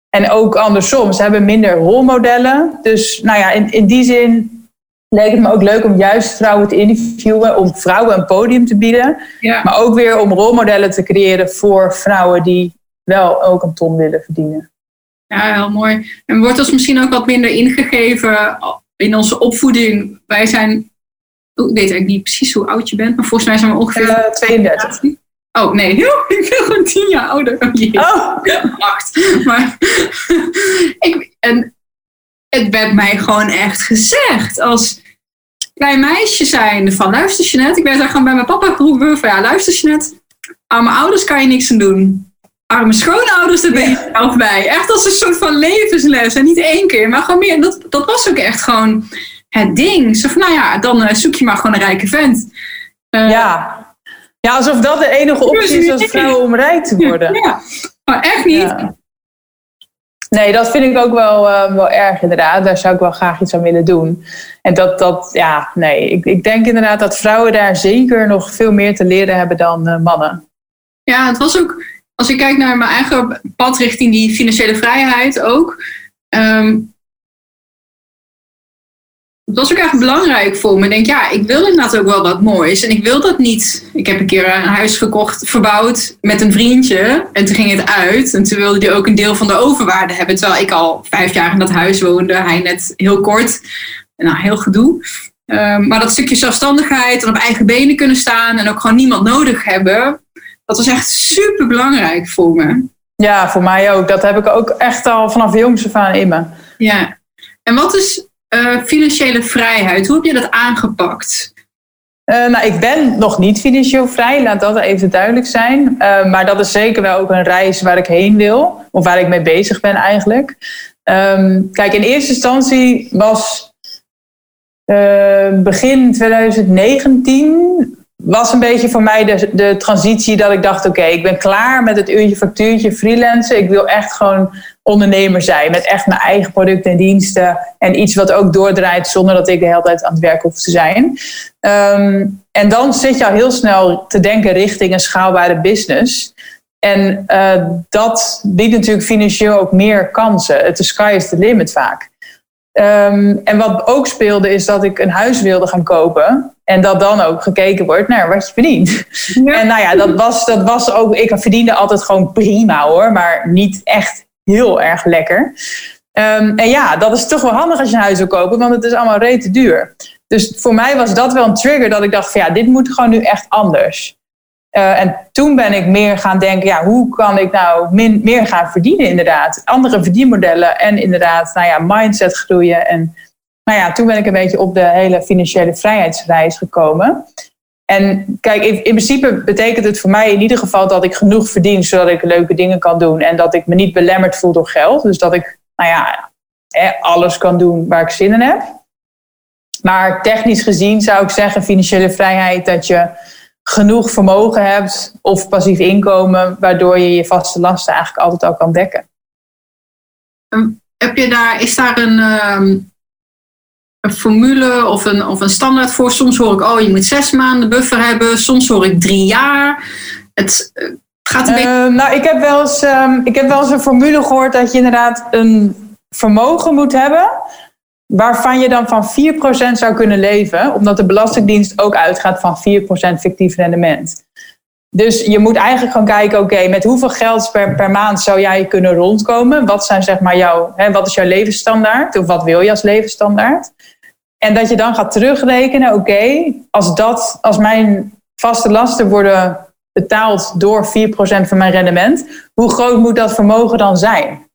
En ook andersom, ze hebben minder rolmodellen. Dus nou ja, in, in die zin leek het me ook leuk om juist vrouwen te interviewen, om vrouwen een podium te bieden. Maar ook weer om rolmodellen te creëren voor vrouwen die wel ook een ton willen verdienen. Ja, heel mooi. En wordt ons misschien ook wat minder ingegeven in onze opvoeding. Wij zijn, ik weet eigenlijk niet precies hoe oud je bent, maar volgens mij zijn we ongeveer... Uh, 32. Oh, nee, ik ben gewoon tien jaar ouder. Oh, jee. oh. Acht. Maar ik, en het werd mij gewoon echt gezegd als klein meisje zijn van luister Jeanette. Ik werd daar gewoon bij mijn papa geroepen van ja luister Jeanette. Arme ouders kan je niks aan doen. Arme schoonouders, daar ben je zelf bij. Echt als een soort van levensles. En niet één keer, maar gewoon meer. Dat, dat was ook echt gewoon het ding. Zo van, nou ja, dan uh, zoek je maar gewoon een rijke vent. Uh, ja. ja, alsof dat de enige optie is als vrouw om rijk te worden. Ja, maar echt niet. Ja. Nee, dat vind ik ook wel, uh, wel erg inderdaad. Daar zou ik wel graag iets aan willen doen. En dat, dat ja, nee, ik, ik denk inderdaad dat vrouwen daar zeker nog veel meer te leren hebben dan uh, mannen. Ja, het was ook, als ik kijk naar mijn eigen pad richting die financiële vrijheid ook. Um, het was ook echt belangrijk voor me. Ik denk, ja, ik wil inderdaad ook wel wat moois. En ik wil dat niet. Ik heb een keer een huis gekocht, verbouwd met een vriendje. En toen ging het uit. En toen wilde hij ook een deel van de overwaarde hebben. Terwijl ik al vijf jaar in dat huis woonde. Hij net heel kort. Nou, heel gedoe. Um, maar dat stukje zelfstandigheid en op eigen benen kunnen staan. En ook gewoon niemand nodig hebben. Dat was echt super belangrijk voor me. Ja, voor mij ook. Dat heb ik ook echt al vanaf jongs af aan in me. Ja. En wat is uh, financiële vrijheid. Hoe heb je dat aangepakt? Uh, nou, ik ben nog niet financieel vrij, laat dat even duidelijk zijn. Uh, maar dat is zeker wel ook een reis waar ik heen wil, of waar ik mee bezig ben eigenlijk. Um, kijk, in eerste instantie was begin 2019 was een beetje voor mij de, de transitie dat ik dacht: oké, ik ben klaar met het uurtje factuurtje freelancen. Ik wil echt gewoon ondernemer zijn met echt mijn eigen producten en diensten en iets wat ook doordraait zonder dat ik de hele tijd aan het werk hoef te zijn. Um, en dan zit je al heel snel te denken richting een schaalbare business. En uh, dat biedt natuurlijk financieel ook meer kansen. Is sky is the limit vaak. Um, en wat ook speelde is dat ik een huis wilde gaan kopen. En dat dan ook gekeken wordt naar wat je verdient. En nou ja, dat was, dat was ook. Ik verdiende altijd gewoon prima hoor. Maar niet echt heel erg lekker. Ehm, en ja, dat is toch wel handig als je een huis wil kopen, want het is allemaal rete duur. Dus voor mij was dat wel een trigger dat ik dacht van ja, dit moet gewoon nu echt anders. Uh, en toen ben ik meer gaan denken, ja, hoe kan ik nou meer gaan verdienen inderdaad? Andere verdienmodellen en inderdaad, nou ja, mindset groeien. En nou ja, toen ben ik een beetje op de hele financiële vrijheidsreis gekomen. En kijk, in, in, principe betekent het voor mij in ieder geval dat ik genoeg verdien zodat ik leuke dingen kan doen en dat ik me niet belemmerd voel door geld. Dus dat ik, nou ja, alles kan doen waar ik zin in heb. Maar technisch gezien zou ik zeggen, financiële vrijheid, dat je genoeg vermogen hebt of passief inkomen, waardoor je je vaste lasten eigenlijk altijd al kan dekken. Ehm, heb je daar, is daar een, ehm, een formule of een, of een standaard voor? Soms hoor ik, oh, je moet zes maanden buffer hebben. Soms hoor ik drie jaar. Het, gaat een beetje... Ehm, nou, ik heb, wel eens, ik heb wel eens een formule gehoord dat je inderdaad een vermogen moet hebben waarvan je dan van 4% zou kunnen leven, omdat de Belastingdienst ook uitgaat van 4% fictief rendement. Dus je moet eigenlijk gewoon kijken, oké, met hoeveel geld per, per maand zou jij kunnen rondkomen? Wat zijn zeg maar jouw, hè, wat is jouw levensstandaard? Of wat wil je als levensstandaard? En dat je dan gaat terugrekenen, oké, als dat, als mijn vaste lasten worden betaald door 4% van mijn rendement, hoe groot moet dat vermogen dan zijn?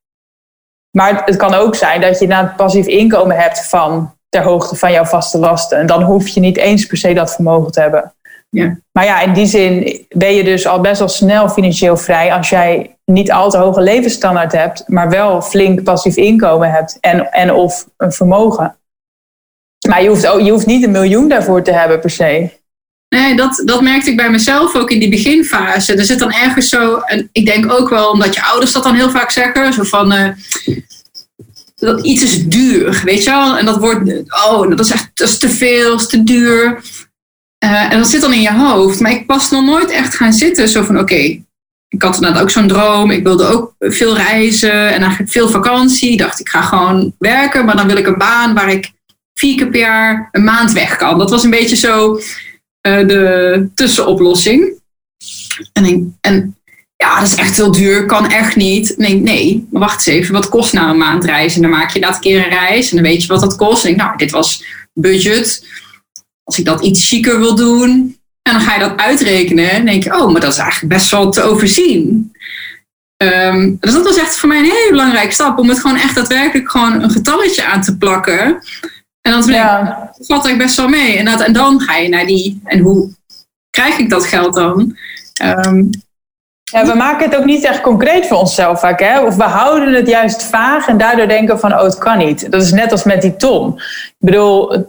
Maar het kan ook zijn dat je een passief inkomen hebt van ter hoogte van jouw vaste lasten. En dan hoef je niet eens per se dat vermogen te hebben. Ja. Maar ja, in die zin ben je dus al best wel snel financieel vrij als jij niet al te hoge levensstandaard hebt, maar wel flink passief inkomen hebt en, en of een vermogen. Maar je hoeft, ook, je hoeft niet een miljoen daarvoor te hebben per se. Nee, dat, dat merkte ik bij mezelf ook in die beginfase. Er zit dan ergens zo, en ik denk ook wel omdat je ouders dat dan heel vaak zeggen, zo van, uh, dat iets is duur, weet je wel? En dat wordt, oh, dat is echt dat is te veel, dat is te duur. Uh, en dat zit dan in je hoofd. Maar ik was nog nooit echt gaan zitten, zo van, oké, ik had inderdaad ook zo'n droom. Ik wilde ook veel reizen en eigenlijk veel vakantie. Ik dacht, ik ga gewoon werken, maar dan wil ik een baan waar ik vier keer per jaar een maand weg kan. Dat was een beetje zo de tussenoplossing. En, en ja, dat is echt heel duur, kan echt niet. Nee, nee, wacht eens even, wat kost nou een maand reizen? En dan maak je dat keer een reis en dan weet je wat dat kost. En ik, nou, dit was budget. Als ik dat iets chiquer wil doen, en dan ga je dat uitrekenen en denk je, oh, maar dat is eigenlijk best wel te overzien. Um, dus dat was echt voor mij een hele belangrijke stap om het gewoon echt daadwerkelijk gewoon een getalletje aan te plakken. En dan ja. ik, valt ik best wel mee. En, dat, en dan ga je naar die, en hoe krijg ik dat geld dan? Um, ja, we maken het ook niet echt concreet voor onszelf vaak. Hè? Of we houden het juist vaag en daardoor denken van, oh, het kan niet. Dat is net als met die ton. Ik bedoel,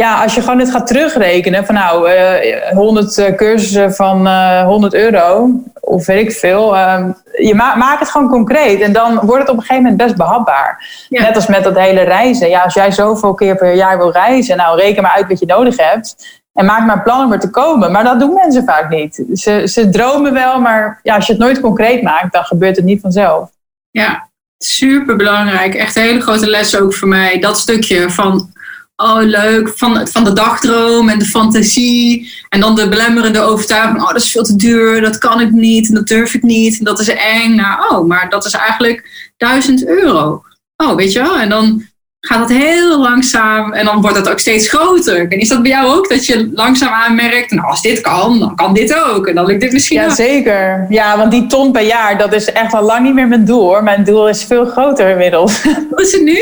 ja, als je gewoon het gaat terugrekenen van nou, uh, 100 uh, cursussen van uh, eh, 100 euro, of weet ik veel. Uh, je ma maakt het gewoon concreet en dan wordt het op een gegeven moment best behapbaar. Net als met dat hele reizen. Ja, als jij zoveel keer per jaar wil reizen, nou reken maar uit wat je nodig hebt. En maak maar plannen om er te komen. Maar dat doen mensen vaak niet. Ze, ze dromen wel, maar ja, als je het nooit concreet maakt, dan gebeurt het niet vanzelf. Ja, super belangrijk. Echt een hele grote les ook voor mij. Dat stukje van, oh leuk, van, van de dagdroom en de fantasie. En dan de belemmerende overtuiging, oh dat is veel te duur, dat kan ik niet en dat durf ik niet en dat is eng. Nou, oh, maar dat is eigenlijk duizend euro. Oh, weet je wel? En dan gaat het heel langzaam en dan wordt het ook steeds groter. En is dat bij jou ook, dat je langzaam aanmerkt, nou als dit kan, dan kan dit ook. En dan lukt dit misschien Ja, ook. zeker. Ja, want die ton per jaar, dat is echt al lang niet meer mijn doel. Mijn doel is veel groter inmiddels. Wat is het nu?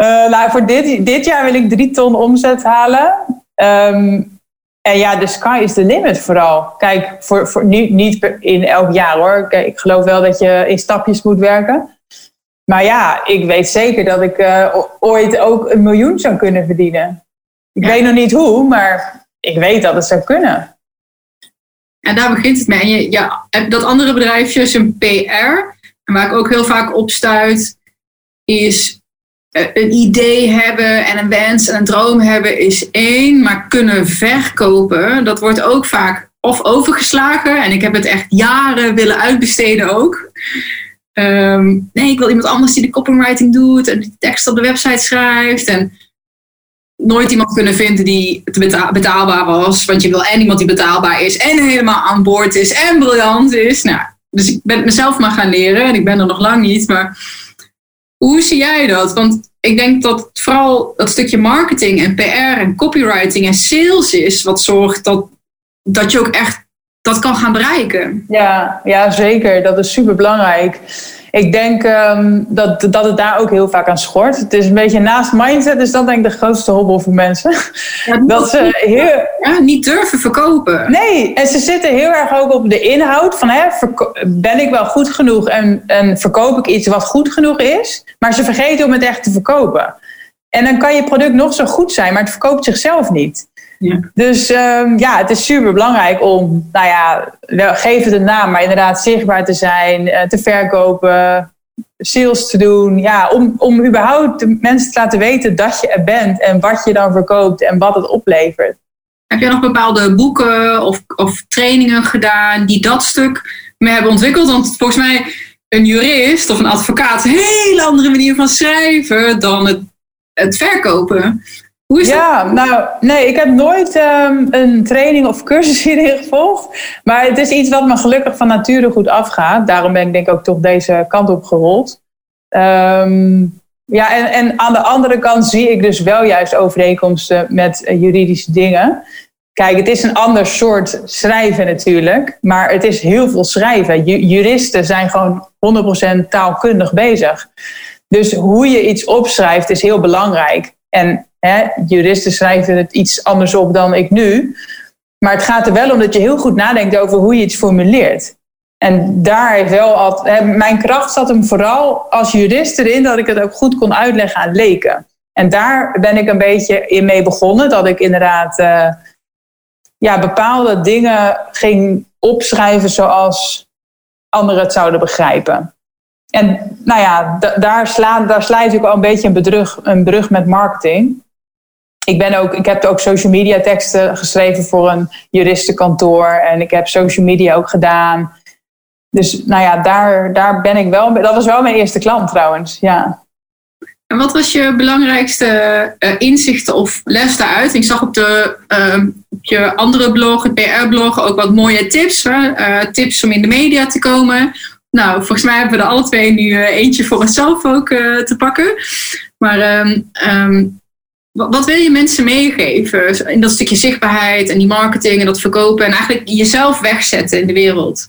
Uh, nou, voor dit, dit jaar wil ik drie ton omzet halen. Um, en ja, de sky is the limit vooral. Kijk, voor, voor, nu, niet in elk jaar hoor. Kijk, ik geloof wel dat je in stapjes moet werken. Maar ja, ik weet zeker dat ik uh, ooit ook een miljoen zou kunnen verdienen. Ik weet nog niet hoe, maar ik weet dat het zou kunnen. En daar begint het mee. En je, ja, dat andere bedrijfje is een PR. En waar ik ook heel vaak op stuit, is een idee hebben en een wens en een droom hebben is één. Maar kunnen verkopen, dat wordt ook vaak of overgeslagen. En ik heb het echt jaren willen uitbesteden ook. Um, nee, ik wil iemand anders die de copywriting doet en die tekst op de website schrijft. En nooit iemand kunnen vinden die betaalbaar was. Want je wil en iemand die betaalbaar is en helemaal aan boord is en briljant is. Nou, dus ik ben het mezelf maar gaan leren en ik ben er nog lang niet. Maar Hoe zie jij dat? Want ik denk dat vooral dat stukje marketing en PR en copywriting en sales is wat zorgt dat, dat je ook echt dat kan gaan bereiken. Ja, ja zeker. Dat is super belangrijk. Ik denk um, dat, dat het daar ook heel vaak aan schort. Het is een beetje naast mindset, is dat denk ik de grootste hobbel voor mensen. dat ze heel... Ja, niet durven verkopen. Nee, en ze zitten heel erg ook op de inhoud van hè, ben ik wel goed genoeg en, en verkoop ik iets wat goed genoeg is. Maar ze vergeten om het echt te verkopen. En dan kan je product nog zo goed zijn, maar het verkoopt zichzelf niet. Ja. Dus um, ja, het is super belangrijk om, nou ja, geef het een naam, maar inderdaad zichtbaar te zijn, uh, te verkopen, sales te doen. Ja, om, om überhaupt de mensen te laten weten dat je er bent en wat je dan verkoopt en wat het oplevert. Heb je nog bepaalde boeken of, of trainingen gedaan die dat stuk mee hebben ontwikkeld? Want volgens mij een jurist of een advocaat een hele andere manier van schrijven dan het, het verkopen. Hoe is ja, dat? nou, nee, ik heb nooit um, een training of cursus hierin gevolgd. Maar het is iets wat me gelukkig van nature goed afgaat. Daarom ben ik denk ik ook toch deze kant op gerold. Um, ja, en, en aan de andere kant zie ik dus wel juist overeenkomsten met uh, juridische dingen. Kijk, het is een ander soort schrijven natuurlijk, maar het is heel veel schrijven. juristen zijn gewoon 100% taalkundig bezig. Dus hoe je iets opschrijft is heel belangrijk. En juristen schrijven het iets anders op dan ik nu. Maar het gaat er wel om dat je heel goed nadenkt over hoe je iets formuleert. En daar heeft wel altijd. Mijn kracht zat hem vooral als jurist erin dat ik het ook goed kon uitleggen aan leken. En daar ben ik een beetje in mee begonnen. Dat ik inderdaad uh, ja, bepaalde dingen ging opschrijven zoals anderen het zouden begrijpen. En nou ja, daar, sla, daar slijt ik al een beetje een, bedrug, een brug met marketing. Ik, ben ook, ik heb ook social media teksten geschreven voor een juristenkantoor. En ik heb social media ook gedaan. Dus nou ja, daar, daar ben ik wel. Dat was wel mijn eerste klant trouwens. Ja. En wat was je belangrijkste uh, inzichten of les daaruit? Ik zag op, de, uh, op je andere blog, het PR-blog, ook wat mooie tips. Uh, tips om in de media te komen. Nou, volgens mij hebben we er alle twee nu eentje voor onszelf ook te pakken. Maar um, wat wil je mensen meegeven in dat stukje zichtbaarheid en die marketing en dat verkopen en eigenlijk jezelf wegzetten in de wereld?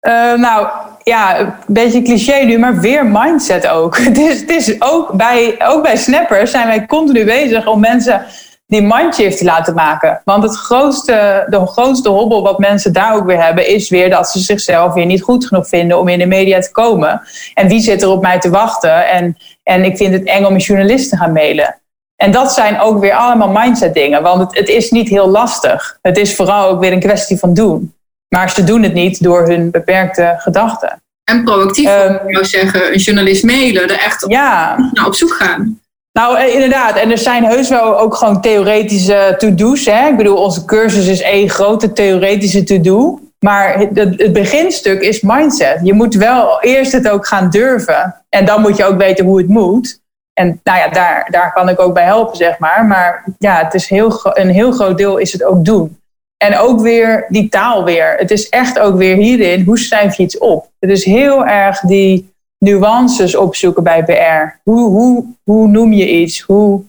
Uh, nou, ja, een beetje cliché nu, maar weer mindset ook. Het is, het is ook, bij, ook bij snappers zijn wij continu bezig om mensen die mindshift te laten maken. Want het grootste, de grootste hobbel wat mensen daar ook weer hebben, is weer dat ze zichzelf weer niet goed genoeg vinden om in de media te komen. En wie zit er op mij te wachten? En, en ik vind het eng om een journalist te gaan mailen. En dat zijn ook weer allemaal mindset dingen, want het, het is niet heel lastig. Het is vooral ook weer een kwestie van doen. Maar ze doen het niet door hun beperkte gedachten. En proactief, um, ik zou zeggen, een journalist mailen, er echt op, ja. naar op zoek gaan. Nou, eh, inderdaad. En er zijn heus wel ook gewoon theoretische to-do's. Ik bedoel, onze cursus is één grote theoretische to-do. Maar het, het, beginstuk is mindset. Je moet wel eerst het ook gaan durven. En dan moet je ook weten hoe het moet. En nou ja, daar, daar kan ik ook bij helpen, zeg maar. Maar ja, het is heel, een heel groot deel is het ook doen. En ook weer die taal weer. Het is echt ook weer hierin, hoe schrijf je iets op? Het is heel erg die nuances opzoeken bij PR. Hoe, hoe, hoe noem je iets? Hoe,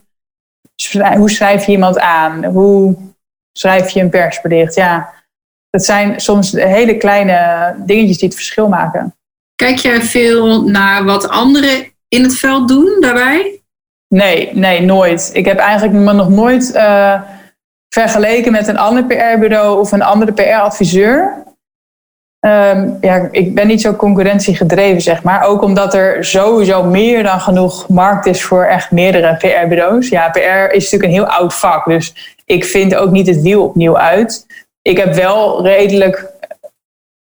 hoe schrijf je iemand aan? Hoe schrijf je een persbericht? Ja, dat zijn soms hele kleine dingetjes die het verschil maken. Kijk je veel naar wat anderen in het veld doen daarbij? Nee, nee, nooit. Ik heb eigenlijk me nog nooit uh, vergeleken met een ander PR-bureau of een andere PR-adviseur. Um, ja, ik ben niet zo concurrentiegedreven, zeg maar. Ook omdat er sowieso meer dan genoeg markt is voor echt meerdere PR-bureaus. Ja, PR is natuurlijk een heel oud vak, dus ik vind ook niet het wiel opnieuw uit. Ik heb wel redelijk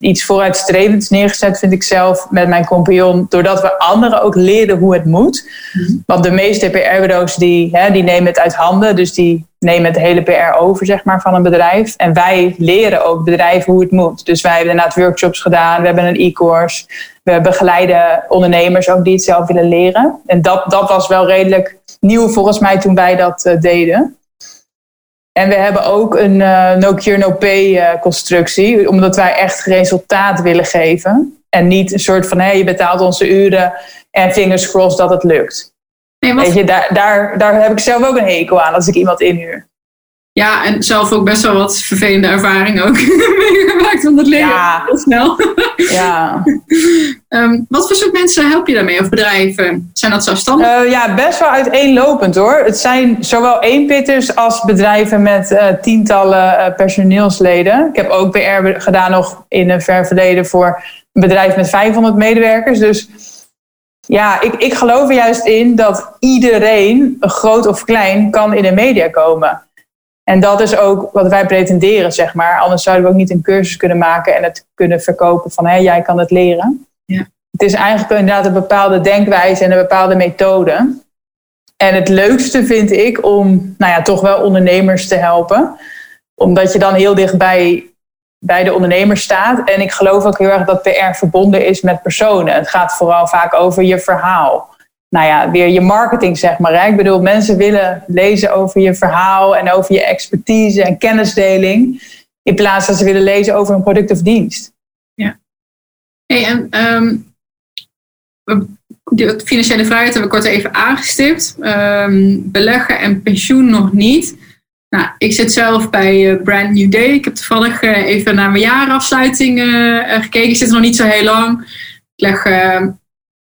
iets vooruitstrevends neergezet, vind ik zelf, met mijn compagnon. Doordat we anderen ook leren hoe het moet. Mhm. Want de meeste PR-bureaus die, hè, die nemen het uit handen. Dus die nemen het hele PR over zeg maar, van een bedrijf. En wij leren ook bedrijven hoe het moet. Dus wij hebben inderdaad workshops gedaan. We hebben een e-course. We begeleiden ondernemers ook die het zelf willen leren. En dat, dat was wel redelijk nieuw volgens mij toen wij dat uh, deden. En we hebben ook een uh, no cure no pay uh, constructie, omdat wij echt resultaat willen geven. En niet een soort van, hé, hey, je betaalt onze uren En fingers crossed dat het lukt. Nee, Weet je, daar, daar, daar heb ik zelf ook een hekel aan als ik iemand inhuur. Ja, en zelf ook best wel wat vervelende ervaringen ook meegemaakt, want het leren ja. heel snel. ja. um, wat voor soort mensen help je daarmee, of bedrijven? Zijn dat zelfstandig? Uh, ja, best wel uiteenlopend hoor. Het zijn zowel eenpitters als bedrijven met uh, tientallen uh, personeelsleden. Ik heb ook PR gedaan nog in een ver verleden voor een bedrijf met 500 medewerkers. Dus ja, ik, ik geloof er juist in dat iedereen, groot of klein, kan in de media komen. En dat is ook wat wij pretenderen, zeg maar. Anders zouden we ook niet een cursus kunnen maken en het kunnen verkopen van hé, jij kan het leren. Ja. Het is eigenlijk inderdaad een bepaalde denkwijze en een bepaalde methode. En het leukste vind ik om, nou ja, toch wel ondernemers te helpen. Omdat je dan heel dichtbij bij de ondernemer staat. En ik geloof ook heel erg dat PR verbonden is met personen. Het gaat vooral vaak over je verhaal nou ja, weer je marketing, zeg maar. Ik bedoel, mensen willen lezen over je verhaal en over je expertise en kennisdeling. In plaats van ze willen lezen over een product of dienst. Ja. Hey, en de financiële vrijheid hebben we kort even aangestipt. Um, beleggen en pensioen nog niet. Nou, ik zit zelf bij uh, Brand New Day. Ik heb toevallig uh, even naar mijn jaarafsluiting uh, gekeken. Ik zit nog niet zo heel lang. Ik leg ehm,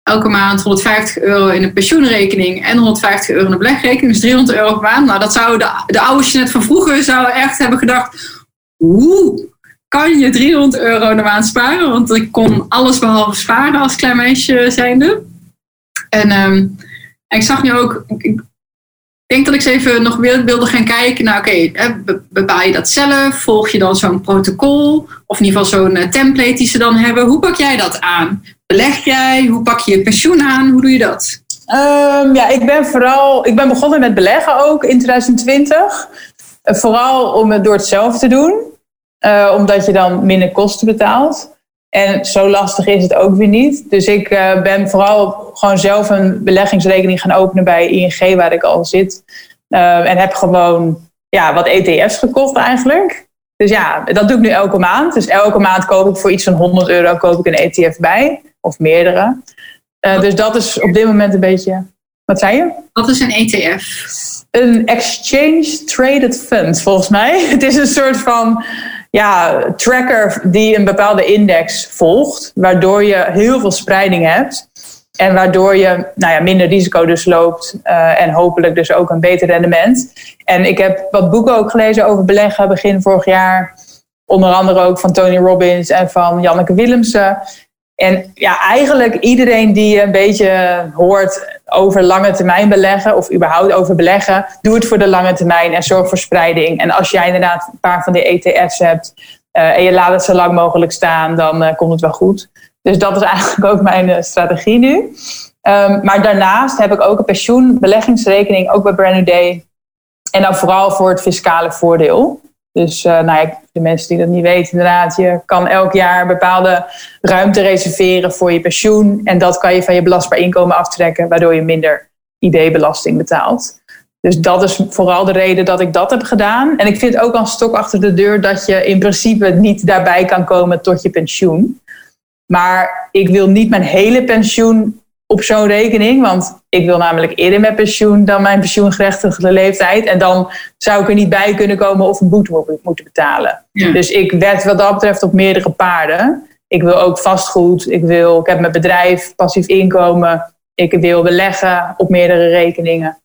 elke maand 150 euro in een pensioenrekening en 150 euro in een belegrekening. Dus 300 euro per maand. Nou, dat zou de, de oude Jeanette van vroeger zou echt hebben gedacht... Hoe kan je 300 euro de maand sparen? Want ik kon alles behalve sparen als klein meisje zijnde. En, en ik zag nu ook... Ik, denk dat ik eens even nog wilde gaan kijken. Nou, oké, bepaal je dat zelf? Volg je dan zo'n protocol? Of in ieder geval zo'n eh, template die ze dan hebben. Hoe pak jij dat aan? Beleg jij? Hoe pak je je pensioen aan? Hoe doe je dat? Um, ja, ik ben vooral, ik ben begonnen met beleggen ook in 2020. Uh, vooral om het door het zelf te doen, uh, omdat je dan minder kosten betaalt. En zo lastig is het ook weer niet. Dus ik uh, ben vooral gewoon zelf een beleggingsrekening gaan openen bij ING, waar ik al zit. en heb gewoon ja, wat ETF's gekocht eigenlijk. Dus ja, dat doe ik nu elke maand. Dus elke maand koop ik voor iets van 100 euro koop ik een ETF bij of meerdere. Uh, dus dat is op dit moment een beetje. Wat zei je? Wat is een ETF? Een Exchange Traded Fund, volgens mij. Het is een soort van ja, tracker die een bepaalde index volgt, waardoor je heel veel spreiding hebt. En waardoor je nou ja, minder risico dus loopt uh, en hopelijk dus ook een beter rendement. En ik heb wat boeken ook gelezen over beleggen begin vorig jaar. Onder andere ook van Tony Robbins en van Janneke Willemsen. En ja, eigenlijk iedereen die een beetje hoort over lange termijn beleggen of überhaupt over beleggen, doe het voor de lange termijn en zorg voor spreiding. En als jij inderdaad een paar van die ETF's hebt uh, en je laat het zo lang mogelijk staan, dan uh, komt het wel goed. Dus dat is eigenlijk ook mijn uh, strategie nu. Um, maar daarnaast heb ik ook een pensioenbeleggingsrekening, ook bij Brand New Day. En dan vooral voor het fiscale voordeel. Dus uh, nou ja, de mensen die dat niet weten, inderdaad, je kan elk jaar bepaalde ruimte reserveren voor je pensioen. En dat kan je van je belastbaar inkomen aftrekken, waardoor je minder ID-belasting betaalt. Dus dat is vooral de reden dat ik dat heb gedaan. En ik vind ook een stok achter de deur dat je in principe niet daarbij kan komen tot je pensioen. Maar ik wil niet mijn hele pensioen op zo'n rekening. Want ik wil namelijk eerder met pensioen dan mijn pensioengerechtigde leeftijd. En dan zou ik er niet bij kunnen komen of een boete moeten betalen. Dus ik werd wat dat betreft op meerdere paarden. Ik wil ook vastgoed. Ik, wil, ik heb mijn bedrijf, passief inkomen. Ik wil beleggen op meerdere rekeningen.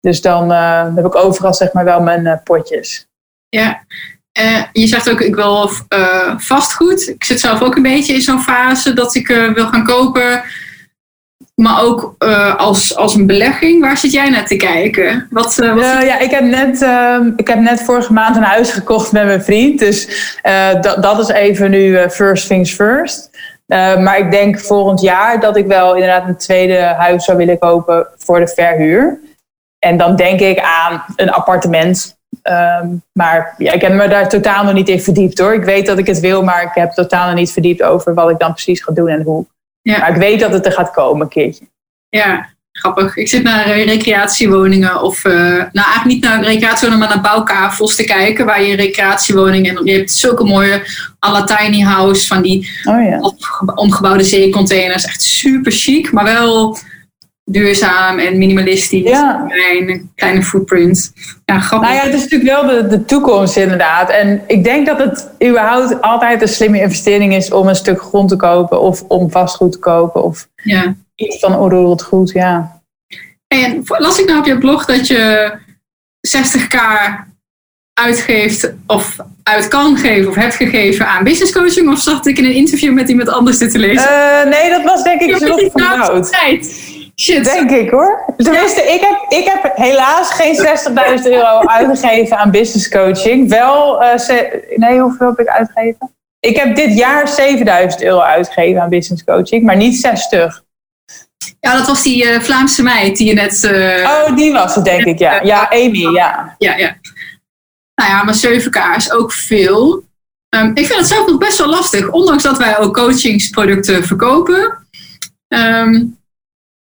Dus dan uh, heb ik overal zeg maar wel mijn uh, potjes. Ja, uh, je zegt ook, ik wil vastgoed. Ik zit zelf ook een beetje in zo'n fase dat ik wil gaan kopen maar ook uh, als, als een belegging. Waar zit jij naar te kijken? Wat, uh, wat uh, ja, ik heb, net, ehm, ik heb net vorige maand een huis gekocht met mijn vriend. Dus dat, dat is even nu first things first. maar ik denk volgend jaar dat ik wel inderdaad een tweede huis zou willen kopen voor de verhuur. En dan denk ik aan een appartement. Um, maar ja, ik heb me daar totaal nog niet in verdiept hoor. Ik weet dat ik het wil, maar ik heb totaal nog niet verdiept over wat ik dan precies ga doen en hoe. Ja. Maar ik weet dat het er gaat komen een keertje. Ja. grappig. Ik zit naar uh, recreatiewoningen of, uh, nou eigenlijk niet naar recreatiewoningen, maar naar bouwkavels te kijken. Waar je recreatiewoningen en je hebt zulke mooie alla tiny house van die oh, ja. omgebouwde zeecontainers. Echt super chic, maar wel duurzaam en minimalistisch. Ja. Een kleine footprint. Ja, grappig. Nou ja, het is natuurlijk wel de, de toekomst inderdaad. En ik denk dat het überhaupt altijd een slimme investering is om een stuk grond te kopen of om vastgoed te kopen of ja. iets van onroerend goed, ja. En las ik nou op je blog dat je 60k uitgeeft of uit kan geven of hebt gegeven aan business coaching? Of zat ik in een interview met iemand anders dit te lezen? Uh, nee, dat was denk ik zo van tijd. Shit. Denk ik hoor. Tenminste, ik heb, ik heb helaas geen 60.000 euro uitgegeven aan business coaching. Wel, uh, nee, hoeveel heb ik uitgegeven? Ik heb dit jaar 7000 euro uitgegeven aan business coaching, maar niet 60. Ja, dat was die uh, Vlaamse meid die je net. Uh, oh, die was het, denk ik, ja. Ja, Amy, ja. Ja, ja. Nou ja, maar 7k is ook veel. Um, ik vind het zelf nog best wel lastig, ondanks dat wij ook coachingsproducten verkopen. Um,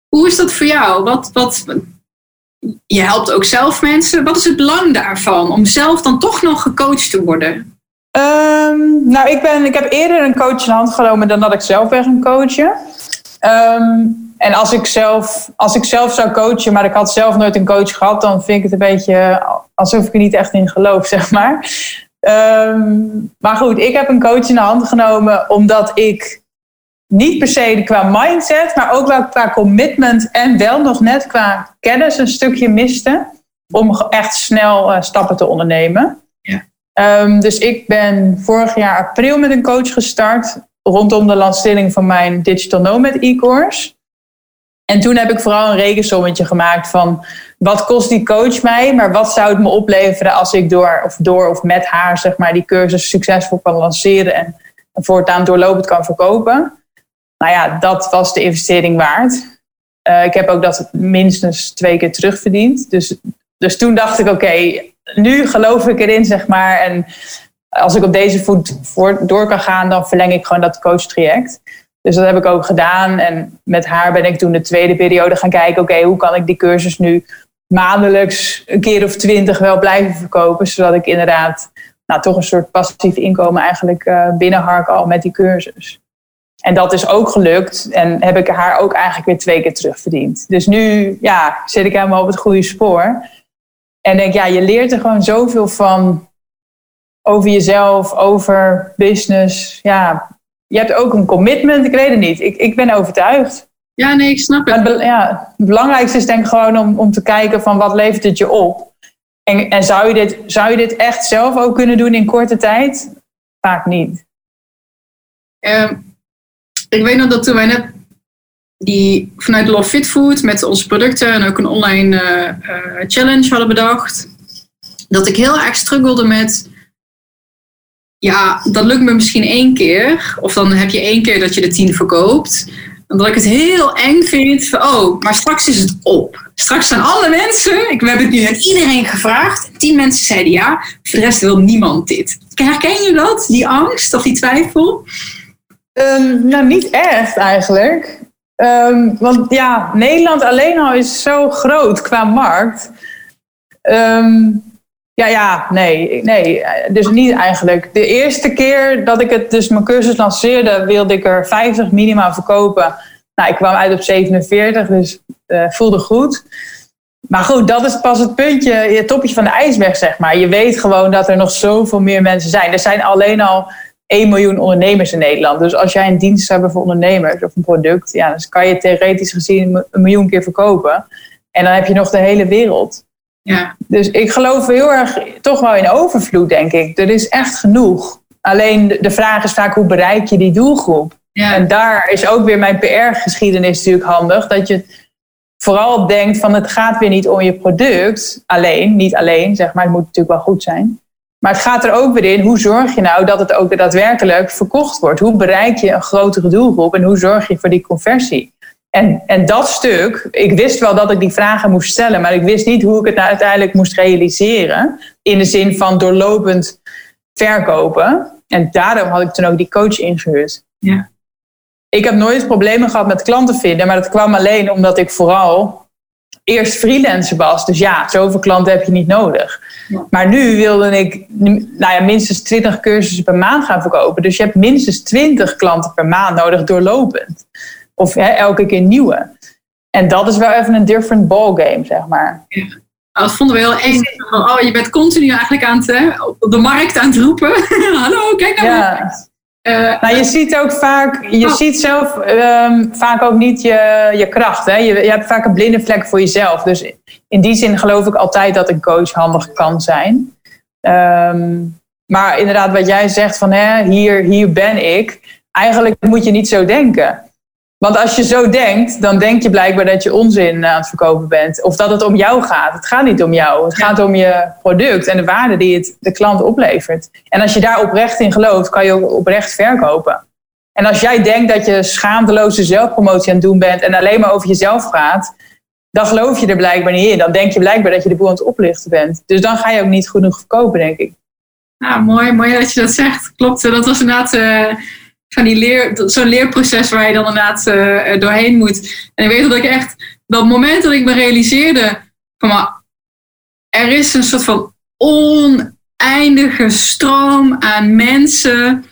hoe is dat voor jou? Wat, wat, je helpt ook zelf mensen. Wat is het belang daarvan om zelf dan toch nog gecoacht te worden? Um, nou, ik, ben, ik heb eerder een coach in de hand genomen dan dat ik zelf ben gaan coachen. Um, en als ik, zelf, als ik zelf zou coachen, maar ik had zelf nooit een coach gehad, dan vind ik het een beetje alsof ik er niet echt in geloof, zeg maar. Um, maar goed, ik heb een coach in de hand genomen omdat ik niet per se qua mindset, maar ook wel qua commitment en wel nog net qua kennis een stukje miste om echt snel uh, stappen te ondernemen. Ja. Um, dus ik ben vorig jaar april met een coach gestart rondom de lancering van mijn Digital Nomad e-course. En toen heb ik vooral een rekensommetje gemaakt van wat kost die coach mij, maar wat zou het me opleveren als ik door of door of met haar zeg maar die cursus succesvol kan lanceren en voortaan doorlopend kan verkopen nou ja, dat was de investering waard. Uh, ik heb ook dat minstens twee keer terugverdiend. Dus, dus toen dacht ik, oké, nu geloof ik erin, zeg maar. En als ik op deze voet voor, door kan gaan, dan verleng ik gewoon dat coach-traject. Dus dat heb ik ook gedaan. En met haar ben ik toen de tweede periode gaan kijken, oké, hoe kan ik die cursus nu maandelijks een keer of twintig wel blijven verkopen, zodat ik inderdaad nou, toch een soort passief inkomen eigenlijk uh, binnenhark al met die cursus. En dat is ook gelukt. En heb ik haar ook eigenlijk weer twee keer terugverdiend. Dus nu ja, zit ik helemaal op het goede spoor. En denk, ja, je leert er gewoon zoveel van over jezelf, over business. Ja, je hebt ook een commitment. Ik weet het niet. Ik, ik ben overtuigd. Ja, nee, ik snap het. Maar, ja, het belangrijkste is denk ik gewoon om, om te kijken van wat levert het je op. En, en zou, je dit, zou je dit echt zelf ook kunnen doen in korte tijd? Vaak niet. Um, ik weet nog dat toen wij net die vanuit Love Fit Food met onze producten en ook een online uh, challenge hadden bedacht, dat ik heel erg struggelde met, ja, dat lukt me misschien één keer, of dan heb je één keer dat je de tien verkoopt. En dat ik het heel eng vind van, oh, maar straks is het op. Straks zijn alle mensen, ik, hebben het nu aan iedereen gevraagd, tien mensen zeiden ja, voor de rest wil niemand dit. Herken je dat, die angst of die twijfel? Um, nou, niet echt eigenlijk. Um, want ja, Nederland alleen al is zo groot qua markt. Um, ja, ja, nee, nee, dus niet eigenlijk. De eerste keer dat ik het, dus mijn cursus lanceerde, wilde ik er 50 minimaal verkopen. Nou, ik kwam uit op 47, dus uh, voelde goed. Maar goed, dat is pas het puntje, het topje van de ijsberg, zeg maar. Je weet gewoon dat er nog zoveel meer mensen zijn. Er zijn alleen al 1 miljoen ondernemers in Nederland. Dus als jij een dienst hebt voor ondernemers of een product, ja, dan kan je theoretisch gezien een miljoen keer verkopen. En dan heb je nog de hele wereld. Ja. Dus ik geloof heel erg toch wel in overvloed, denk ik. Er is echt genoeg. Alleen de vraag is vaak hoe bereik je die doelgroep? Ja. En daar is ook weer mijn PR-geschiedenis natuurlijk handig. Dat je vooral denkt van het gaat weer niet om je product alleen. Niet alleen, zeg maar. Het moet natuurlijk wel goed zijn. Maar het gaat er ook weer in, hoe zorg je nou dat het ook daadwerkelijk verkocht wordt? Hoe bereik je een grotere doelgroep en hoe zorg je voor die conversie? En, en dat stuk, ik wist wel dat ik die vragen moest stellen, maar ik wist niet hoe ik het nou uiteindelijk moest realiseren. In de zin van doorlopend verkopen. En daarom had ik toen ook die coach ingehuurd. Ja. ik heb nooit problemen gehad met klanten vinden, maar dat kwam alleen omdat ik vooral eerst freelancer was. Dus ja, zoveel klanten heb je niet nodig. Maar nu wilde ik nou ja, minstens 20 cursussen per maand gaan verkopen. Dus je hebt minstens 20 klanten per maand nodig doorlopend. Of hè, elke keer nieuwe. En dat is wel even een different ballgame, zeg maar. Ja. Dat vonden we heel eng. Oh, je bent continu eigenlijk aan het, op de markt aan het roepen. Hallo, kijk naar ja. Uh, nou, je ziet ook vaak, je oh. ziet zelf um, vaak ook niet je, je kracht. Hè? Je, je hebt vaak een blinde vlek voor jezelf. Dus in die zin geloof ik altijd dat een coach handig kan zijn. Um, maar inderdaad, wat jij zegt van hè, hier, hier ben ik. Eigenlijk moet je niet zo denken. Want als je zo denkt, dan denk je blijkbaar dat je onzin aan het verkopen bent. Of dat het om jou gaat. Het gaat niet om jou. Het gaat om je product en de waarde die het de klant oplevert. En als je daar oprecht in gelooft, kan je ook oprecht verkopen. En als jij denkt dat je schaamteloze zelfpromotie aan het doen bent en alleen maar over jezelf praat, dan geloof je er blijkbaar niet in. Dan denk je blijkbaar dat je de boel aan het oplichten bent. Dus dan ga je ook niet genoeg verkopen, denk ik. Nou, mooi, mooi dat je dat zegt. Klopt, dat was inderdaad uh, van die leer, zo'n leerproces waar je dan inderdaad uh, doorheen moet. En ik weet dat ik echt, dat moment dat ik me realiseerde, van maar, er is een soort van oneindige stroom aan mensen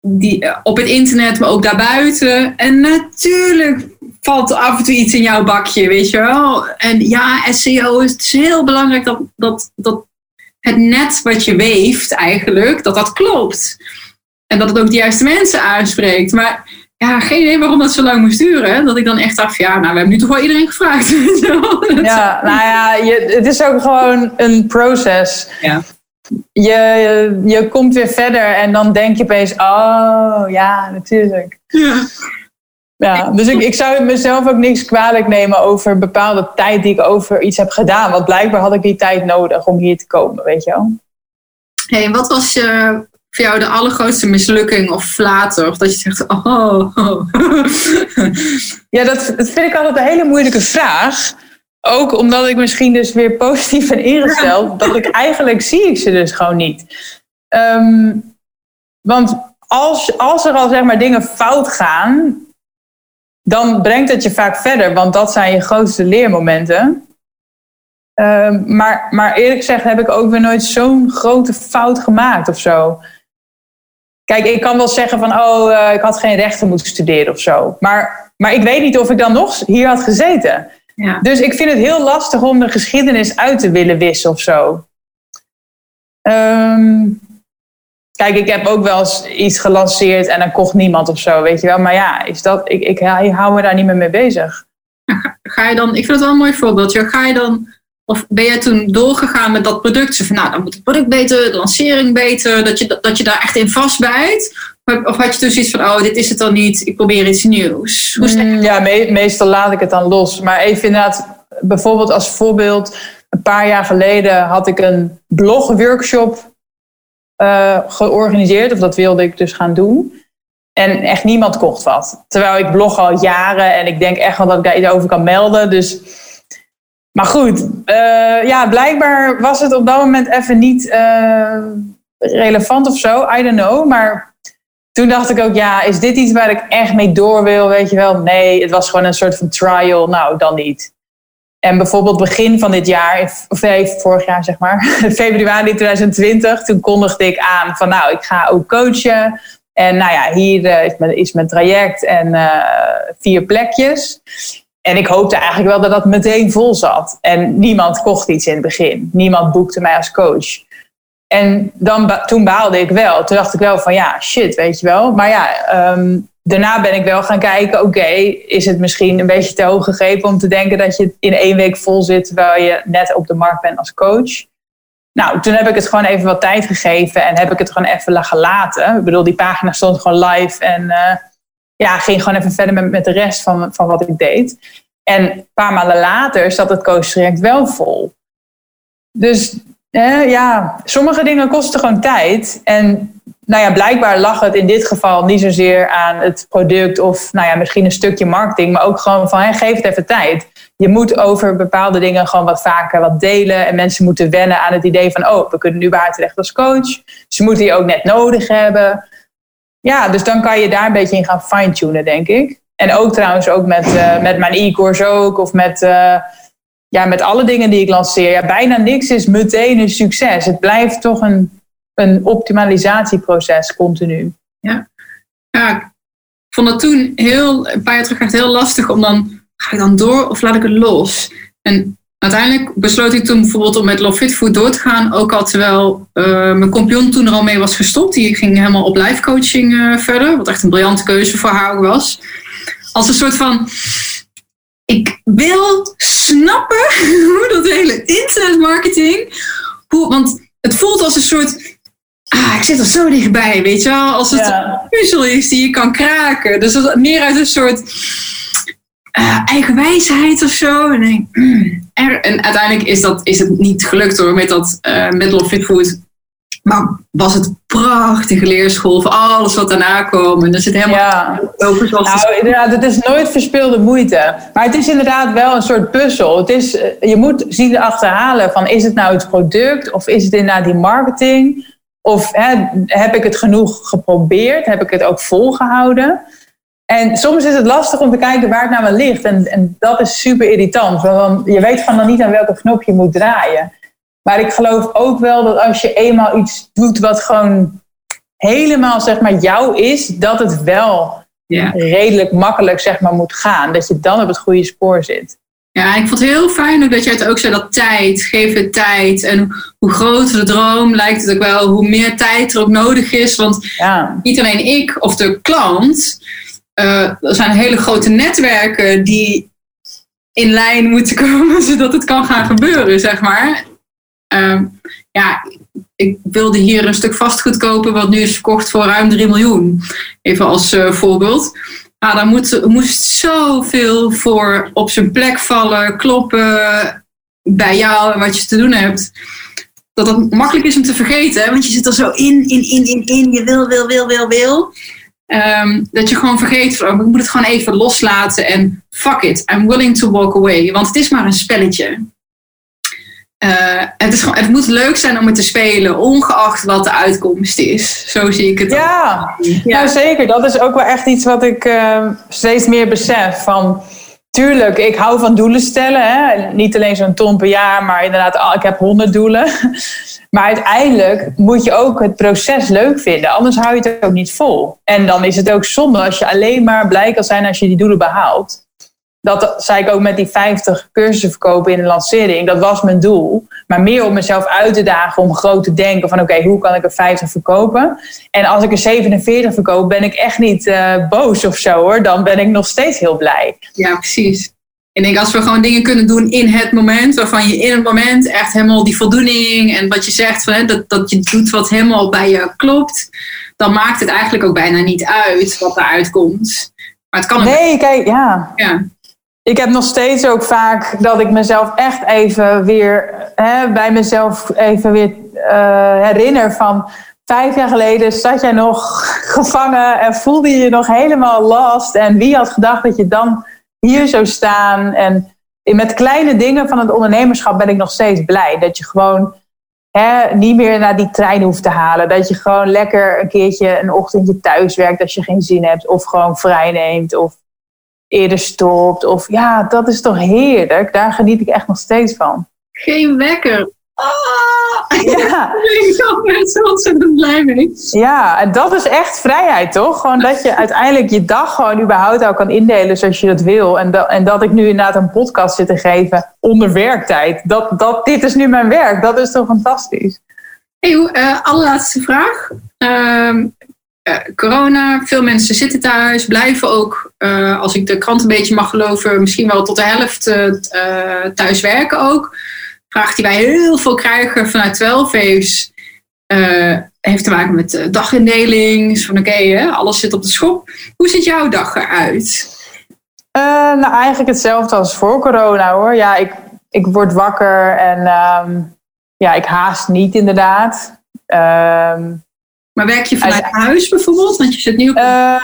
die, eh, op het internet, maar ook daarbuiten. En natuurlijk valt af en toe iets in jouw bakje, weet je wel. En ja, SEO is heel belangrijk dat, dat, dat het net wat je weeft eigenlijk, dat dat klopt. En dat het ook de juiste mensen aanspreekt. Maar ja, geen idee waarom dat zo lang moest duren. Dat ik dan echt dacht, ja, nou, we hebben nu toch wel iedereen gevraagd. ja, nou ja, je, het is ook gewoon een proces. Ja. Je, je komt weer verder en dan denk je opeens, oh ja, natuurlijk. Ja. Ja, dus ik, ik zou mezelf ook niks kwalijk nemen over bepaalde tijd die ik over iets heb gedaan. Want blijkbaar had ik die tijd nodig om hier te komen, weet je wel. hey, wat was je voor jou de allergrootste mislukking of flater? Of dat je zegt, oh. ja, dat, dat vind ik altijd een hele moeilijke vraag. Ook omdat ik misschien dus weer positief ben ingesteld. Dat ik eigenlijk zie ik ze dus gewoon niet. Ehm, want als, als er al zeg maar dingen fout gaan, dan brengt het je vaak verder. Want dat zijn je grootste leermomenten. Ehm, maar, maar eerlijk gezegd heb ik ook weer nooit zo'n grote fout gemaakt of zo. Kijk, ik kan wel zeggen van, oh, uh, ik had geen rechten moeten studeren of zo. Maar, maar ik weet niet of ik dan nog hier had gezeten. Ja. Dus ik vind het heel lastig om de geschiedenis uit te willen wissen of zo. Ehm, kijk, ik heb ook wel eens iets gelanceerd en dan kocht niemand of zo, weet je wel. Maar ja, is dat, ik, ik, ik hou me daar niet meer mee bezig. Ga je dan, ik vind het wel een mooi voorbeeld. Ga je dan of ben jij toen doorgegaan met dat product? Zo van, nou, dan moet het product beter, de lancering beter, dat je, dat je daar echt in vastbijt? Of had je toen zoiets van, oh, dit is het dan niet, ik probeer iets nieuws? Hoe mm, ja, meestal laat ik het dan los. Maar even inderdaad, bijvoorbeeld als voorbeeld, een paar jaar geleden had ik een blogworkshop uh, georganiseerd, of dat wilde ik dus gaan doen. En echt niemand kocht wat. Terwijl ik blog al jaren en ik denk echt wel dat ik daar iets over kan melden. Dus maar goed, uh, ja, blijkbaar was het op dat moment even niet uh, relevant of zo. I don't know. Maar toen dacht ik ook, ja, is dit iets waar ik echt mee door wil? Weet je wel? Nee, het was gewoon een soort van trial. Nou, dan niet. En bijvoorbeeld begin van dit jaar, of vorig jaar zeg maar, februari 2020, toen kondigde ik aan van nou, ik ga ook coachen. En nou ja, hier uh, is, mijn, is traject en uh, vier plekjes. En ik hoopte eigenlijk wel dat dat meteen vol zat. En niemand kocht iets in het begin. Niemand boekte mij als coach. En dan, toen baalde ik wel. Toen dacht ik wel van ja, shit, weet je wel. Maar ja, ehm, daarna ben ik wel gaan kijken, oké, is het misschien een beetje te hoog gegrepen om te denken dat je in één week vol zit terwijl je net op de markt bent als coach. Nou, toen heb ik het gewoon even wat tijd gegeven en heb ik het gewoon even gelaten. Ik bedoel, die pagina stond gewoon live en uh, ja, ging gewoon even verder met, met de rest van, van wat ik deed. En een paar maanden later zat het coachtraject wel vol. Dus ja, sommige dingen kosten gewoon tijd. En nou ja, blijkbaar lag het in dit geval niet zozeer aan het product of nou ja, misschien een stukje marketing, maar ook gewoon van geef het even tijd. Je moet over bepaalde dingen gewoon wat vaker wat delen en mensen moeten wennen aan het idee van oh, we kunnen nu bij terecht als coach. Ze moeten je ook net nodig hebben. ja, dus dan kan je daar een beetje in gaan fine-tunen, denk ik. En ook trouwens ook met, uh, met mijn e-course ook. Of met, uh, ja, met alle dingen die ik lanceer. Ja, bijna niks is meteen een succes. Het blijft toch een, een optimalisatieproces continu. Ja. ik vond het toen heel, een paar jaar terug echt heel lastig om dan... Ga ik dan door of laat ik het los? En uiteindelijk besloot ik toen bijvoorbeeld om met Love Fit Food door te gaan. Ook al terwijl uh, mijn compagnon toen er al mee was gestopt. Die ging helemaal op life coaching uh, verder. Wat echt een briljante keuze voor haar was. Als een soort van... Ik wil snappen hoe dat hele internetmarketing... Hoe, want het voelt als een soort... Ah, ik zit er zo dichtbij, weet je wel? Als het ja. een puzzel is die je kan kraken. Dus dat meer uit een soort uh, eigen wijsheid of zo. En, denk, mm, er, en uiteindelijk is, dat, is het niet gelukt hoor, met dat uh, Middle of Fit Food. Maar was het prachtige leerschool voor alles wat daarna kwam. En er zit helemaal ja. over zoals nou, inderdaad, het is nooit verspilde moeite. Maar het is inderdaad wel een soort puzzel. Het is, je moet zien achterhalen van is het nou het product of is het inderdaad die marketing? Of hè, heb ik het genoeg geprobeerd? Heb ik het ook volgehouden? En soms is het lastig om te kijken waar het nou wel ligt. En, en dat is super irritant. Want je weet van dan niet aan welke knop je moet draaien. Maar ik geloof ook wel dat als je eenmaal iets doet wat gewoon helemaal zeg maar jou is, dat het wel redelijk makkelijk zeg maar moet gaan. Dat je dan op het goede spoor zit. Ja, ik vond het heel fijn dat jij het ook zei dat tijd, geef het tijd. En hoe groter de droom lijkt het ook wel, hoe meer tijd er ook nodig is. Want ja. niet alleen ik of de klant, uh, er zijn hele grote netwerken die in lijn moeten komen zodat het kan gaan gebeuren, zeg maar. Uh, ja, ik wilde hier een stuk vastgoed kopen wat nu is verkocht voor ruim 3 miljoen. Even als uh, voorbeeld. Nou, daar moet, moest zoveel voor op zijn plek vallen, kloppen bij jou en wat je te doen hebt. Dat het makkelijk is om te vergeten, want je zit er zo in, in, in, in, in. Je wil, wil, wil, wil, wil. Um, dat je gewoon vergeet oh, ik moet het gewoon even loslaten en fuck it, I'm willing to walk away. Want het is maar een spelletje. Uh, het, is gewoon, het moet leuk zijn om het te spelen, ongeacht wat de uitkomst is. Zo zie ik het. Ja, ja. Nou, zeker. Dat is ook wel echt iets wat ik uh, steeds meer besef. Van, tuurlijk, ik hou van doelen stellen. Hè? Niet alleen zo'n ton per jaar, maar inderdaad, ik heb honderd doelen. Maar uiteindelijk moet je ook het proces leuk vinden, anders hou je het ook niet vol. En dan is het ook zonde als je alleen maar blij kan zijn als je die doelen behaalt. Dat zei ik ook met die 50 cursussen verkopen in de lancering. Dat was mijn doel. Maar meer om mezelf uit te dagen om groot te denken van oké, hoe kan ik er 50 verkopen? En als ik er 47 verkoop, ben ik echt niet uh, boos of zo hoor. Dan ben ik nog steeds heel blij. Ja, precies. Ik denk als we gewoon dingen kunnen doen in het moment, waarvan je in het moment echt helemaal die voldoening en wat je zegt, van, hè, dat, dat je doet wat helemaal bij je klopt, dan maakt het eigenlijk ook bijna niet uit wat eruit komt. Maar het kan nee, kijk, ja. ja. Ik heb nog steeds ook vaak dat ik mezelf echt even weer hè, bij mezelf even weer uh, herinner van vijf jaar geleden zat jij nog gevangen en voelde je je nog helemaal last. En wie had gedacht dat je dan hier zou staan. En met kleine dingen van het ondernemerschap ben ik nog steeds blij. Dat je gewoon hè, niet meer naar die trein hoeft te halen. Dat je gewoon lekker een keertje een ochtendje thuis werkt als je geen zin hebt. Of gewoon vrij neemt. Of eerder stopt. Of ja, dat is toch heerlijk. Daar geniet ik echt nog steeds van. Geen wekker. Ah, ja. Ik ben zo ontzettend blij mee. Ja, en dat is echt vrijheid, toch? Gewoon dat je uiteindelijk je dag gewoon überhaupt al kan indelen zoals je dat wil. En, dat, en dat ik nu inderdaad een podcast zit te geven onder werktijd. Dat, dat, dit is nu mijn werk. Dat is toch fantastisch? Hey, uh, allerlaatste vraag. Uh, corona, veel mensen zitten thuis, blijven ook, uh, als ik de krant een beetje mag geloven, misschien wel tot de helft thuis werken ook vraag die wij heel veel krijgen vanuit 12 heeft, heeft te maken met de dagindeling. van oké, alles zit op de schop. Hoe ziet jouw dag eruit? Nou, eigenlijk hetzelfde als voor corona hoor. Ja, ik, ik word wakker en um, ja, ik haast niet inderdaad. Um, maar werk je vanuit huis bijvoorbeeld? Want je zit nu op...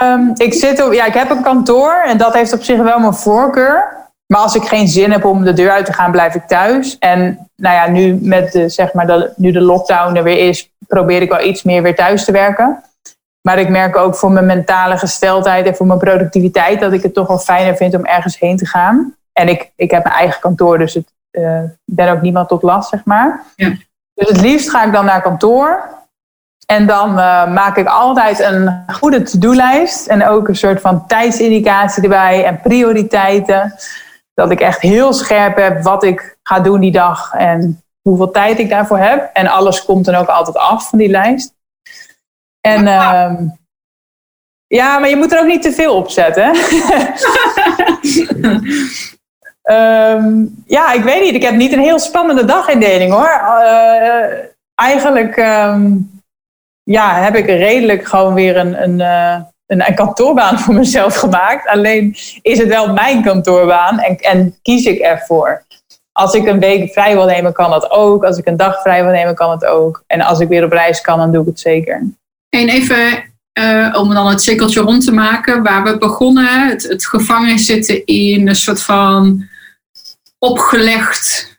Um, ik, zit op, ja, ik heb een kantoor en dat heeft op zich wel mijn voorkeur. Maar als ik geen zin heb om de deur uit te gaan, blijf ik thuis. En nou ja, nu met de, zeg maar de, nu de lockdown er weer is, probeer ik wel iets meer weer thuis te werken. Maar ik merk ook voor mijn mentale gesteldheid en voor mijn productiviteit dat ik het toch wel fijner vind om ergens heen te gaan. En ik, ik heb mijn eigen kantoor, dus ik uh, ben ook niemand tot last, zeg maar. Ja. Dus het liefst ga ik dan naar kantoor. En dan uh, maak ik altijd een goede to-do-lijst. En ook een soort van tijdsindicatie erbij en prioriteiten. Dat ik echt heel scherp heb wat ik ga doen die dag en hoeveel tijd ik daarvoor heb. En alles komt dan ook altijd af van die lijst. En uh, ja, maar je moet er ook niet te veel op zetten. um, ja, ik weet niet. Ik heb niet een heel spannende dagindeling hoor. Uh, eigenlijk um, ja, heb ik redelijk gewoon weer een, een, uh, een, een, kantoorbaan voor mezelf gemaakt. Alleen is het wel mijn kantoorbaan en, en kies ik ervoor. Als ik een week vrij wil nemen, kan dat ook. Als ik een dag vrij wil nemen, kan het ook. En als ik weer op reis kan, dan doe ik het zeker. En even uh, om dan het cirkeltje rond te maken, waar we begonnen, het, het gevangen zitten in een soort van opgelegd,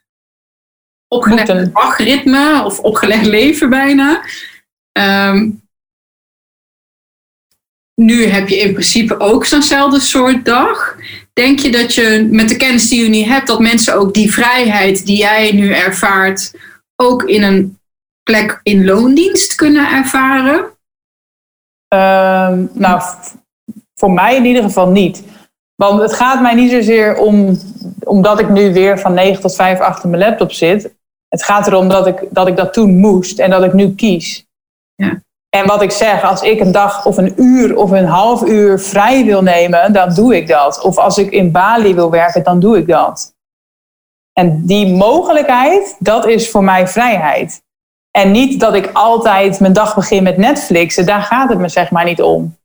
opgelegd dagritme of opgelegd leven bijna. Um, nu heb je in principe ook zo'nzelfde soort dag. Denk je dat je met de kennis die je nu hebt, dat mensen ook die vrijheid die jij nu ervaart, ook in een plek in loondienst kunnen ervaren? Uh, nou, voor mij in ieder geval niet. Want het gaat mij niet zozeer om, omdat ik nu weer van 9 tot 5 achter mijn laptop zit. Het gaat erom dat ik dat, ik dat toen moest en dat ik nu kies. Ja. En wat ik zeg, als ik een dag of een uur of een half uur vrij wil nemen, dan doe ik dat. Of als ik in Bali wil werken, dan doe ik dat. En die mogelijkheid, dat is voor mij vrijheid. En niet dat ik altijd mijn dag begin met Netflixen, daar gaat het me zeg maar niet om.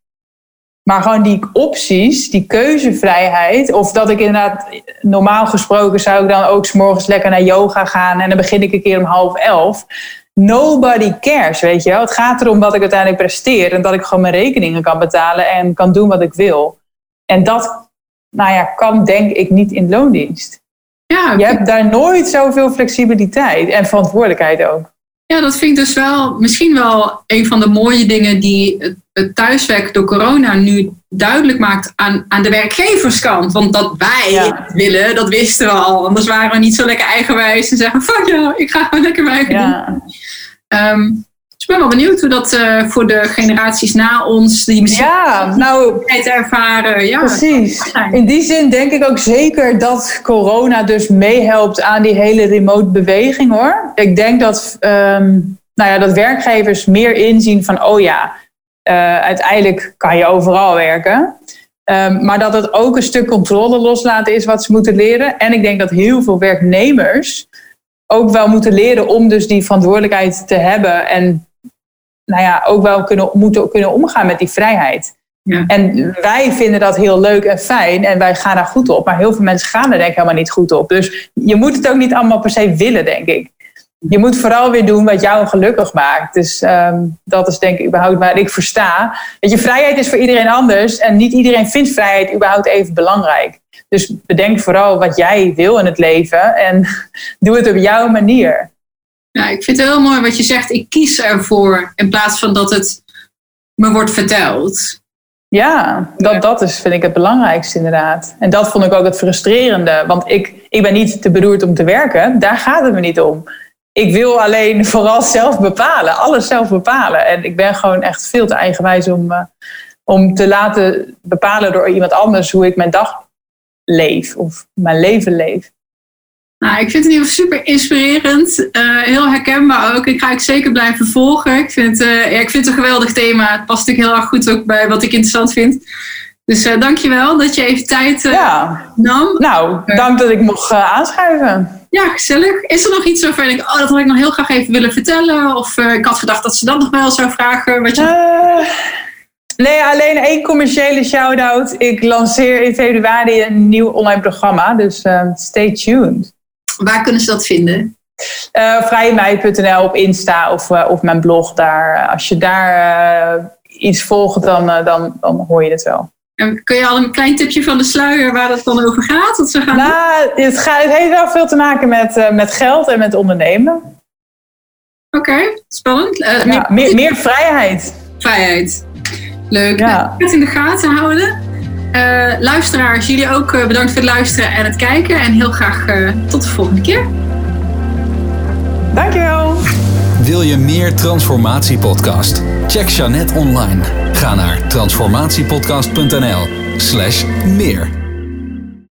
Maar gewoon die opties, die keuzevrijheid. Of dat ik inderdaad, normaal gesproken zou ik dan ook s morgens lekker naar yoga gaan. En dan begin ik een keer om half elf. Nobody cares, weet je wel. Het gaat erom wat ik uiteindelijk presteer. En dat ik gewoon mijn rekeningen kan betalen en kan doen wat ik wil. En dat, nou ja, kan denk ik niet in loondienst. Ja, je hebt daar nooit zoveel flexibiliteit en verantwoordelijkheid ook. Ja, dat vind ik dus wel misschien wel een van de mooie dingen die het, thuiswerk door corona nu duidelijk maakt aan, aan de werkgeverskant. Want dat wij het willen, dat wisten we al. Anders waren we niet zo lekker eigenwijs en zeggen: fuck ja, ik ga gewoon lekker werken ja. doen. Um, dus ik ben wel benieuwd hoe dat uh, voor de generaties na ons, die misschien ja, nou, ervaren. Ja, precies. In die zin denk ik ook zeker dat corona dus meehelpt aan die hele remote beweging hoor. Ik denk dat, um, nou ja, dat werkgevers meer inzien van, oh ja, uiteindelijk kan je overal werken. Um, maar dat het ook een stuk controle loslaten is wat ze moeten leren. En ik denk dat heel veel werknemers ook wel moeten leren om dus die verantwoordelijkheid te hebben. En nou ja, ook wel kunnen, moeten kunnen omgaan met die vrijheid. Ja. En wij vinden dat heel leuk en fijn en wij gaan daar goed op. Maar heel veel mensen gaan er denk ik helemaal niet goed op. Dus je moet het ook niet allemaal per se willen, denk ik. Je moet vooral weer doen wat jou gelukkig maakt. Dus um, dat is denk ik überhaupt waar ik versta. Dat je, vrijheid is voor iedereen anders. En niet iedereen vindt vrijheid überhaupt even belangrijk. Dus bedenk vooral wat jij wil in het leven. En doe het op jouw manier. Ja, ik vind het heel mooi wat je zegt. Ik kies ervoor in plaats van dat het me wordt verteld. Ja, dat, dat is vind ik het belangrijkste inderdaad. En dat vond ik ook het frustrerende. Want ik, ik ben niet te beroerd om te werken. Daar gaat het me niet om. Ik wil alleen vooral zelf bepalen. Alles zelf bepalen. En ik ben gewoon echt veel te eigenwijs om, uh, om te laten bepalen door iemand anders hoe ik mijn dag leef. Of mijn leven leef. Nou, ik vind het in ieder geval super inspirerend. Uh, heel herkenbaar ook. Ik ga het zeker blijven volgen. Ik vind, uh, ja, ik vind het een geweldig thema. Het past natuurlijk heel erg goed ook bij wat ik interessant vind. Dus uh, dankjewel dat je even tijd ja. nam. Nou, dank dat ik mocht aanschuiven. Ja, gezellig. Is er nog iets waarvan ik, oh, dat had ik nog heel graag even willen vertellen? Of ik had gedacht dat ze dat nog wel zou vragen. Wat je... Nee, alleen één commerciële shout-out. Ik lanceer in februari een nieuw online programma. Dus stay tuned. Waar kunnen ze dat vinden? Uh, op Insta of, of mijn blog. Daar, als je daar iets volgt, dan, dan, dan hoor je het wel. Kun je al een klein tipje van de sluier waar het dan over gaat? Wat ze gaan nou, het, gaat, heeft wel veel te maken met, eh, met geld en met ondernemen. Oké, spannend. Eh, meer, vrijheid. Vrijheid. Leuk. Nou, het in de gaten houden. Eh, luisteraars, jullie ook bedankt voor het luisteren en het kijken. En heel graag tot de volgende keer. Dankjewel wil je meer Transformatiepodcast? Check Jeannette online. Ga naar transformatiepodcast.nl slash meer.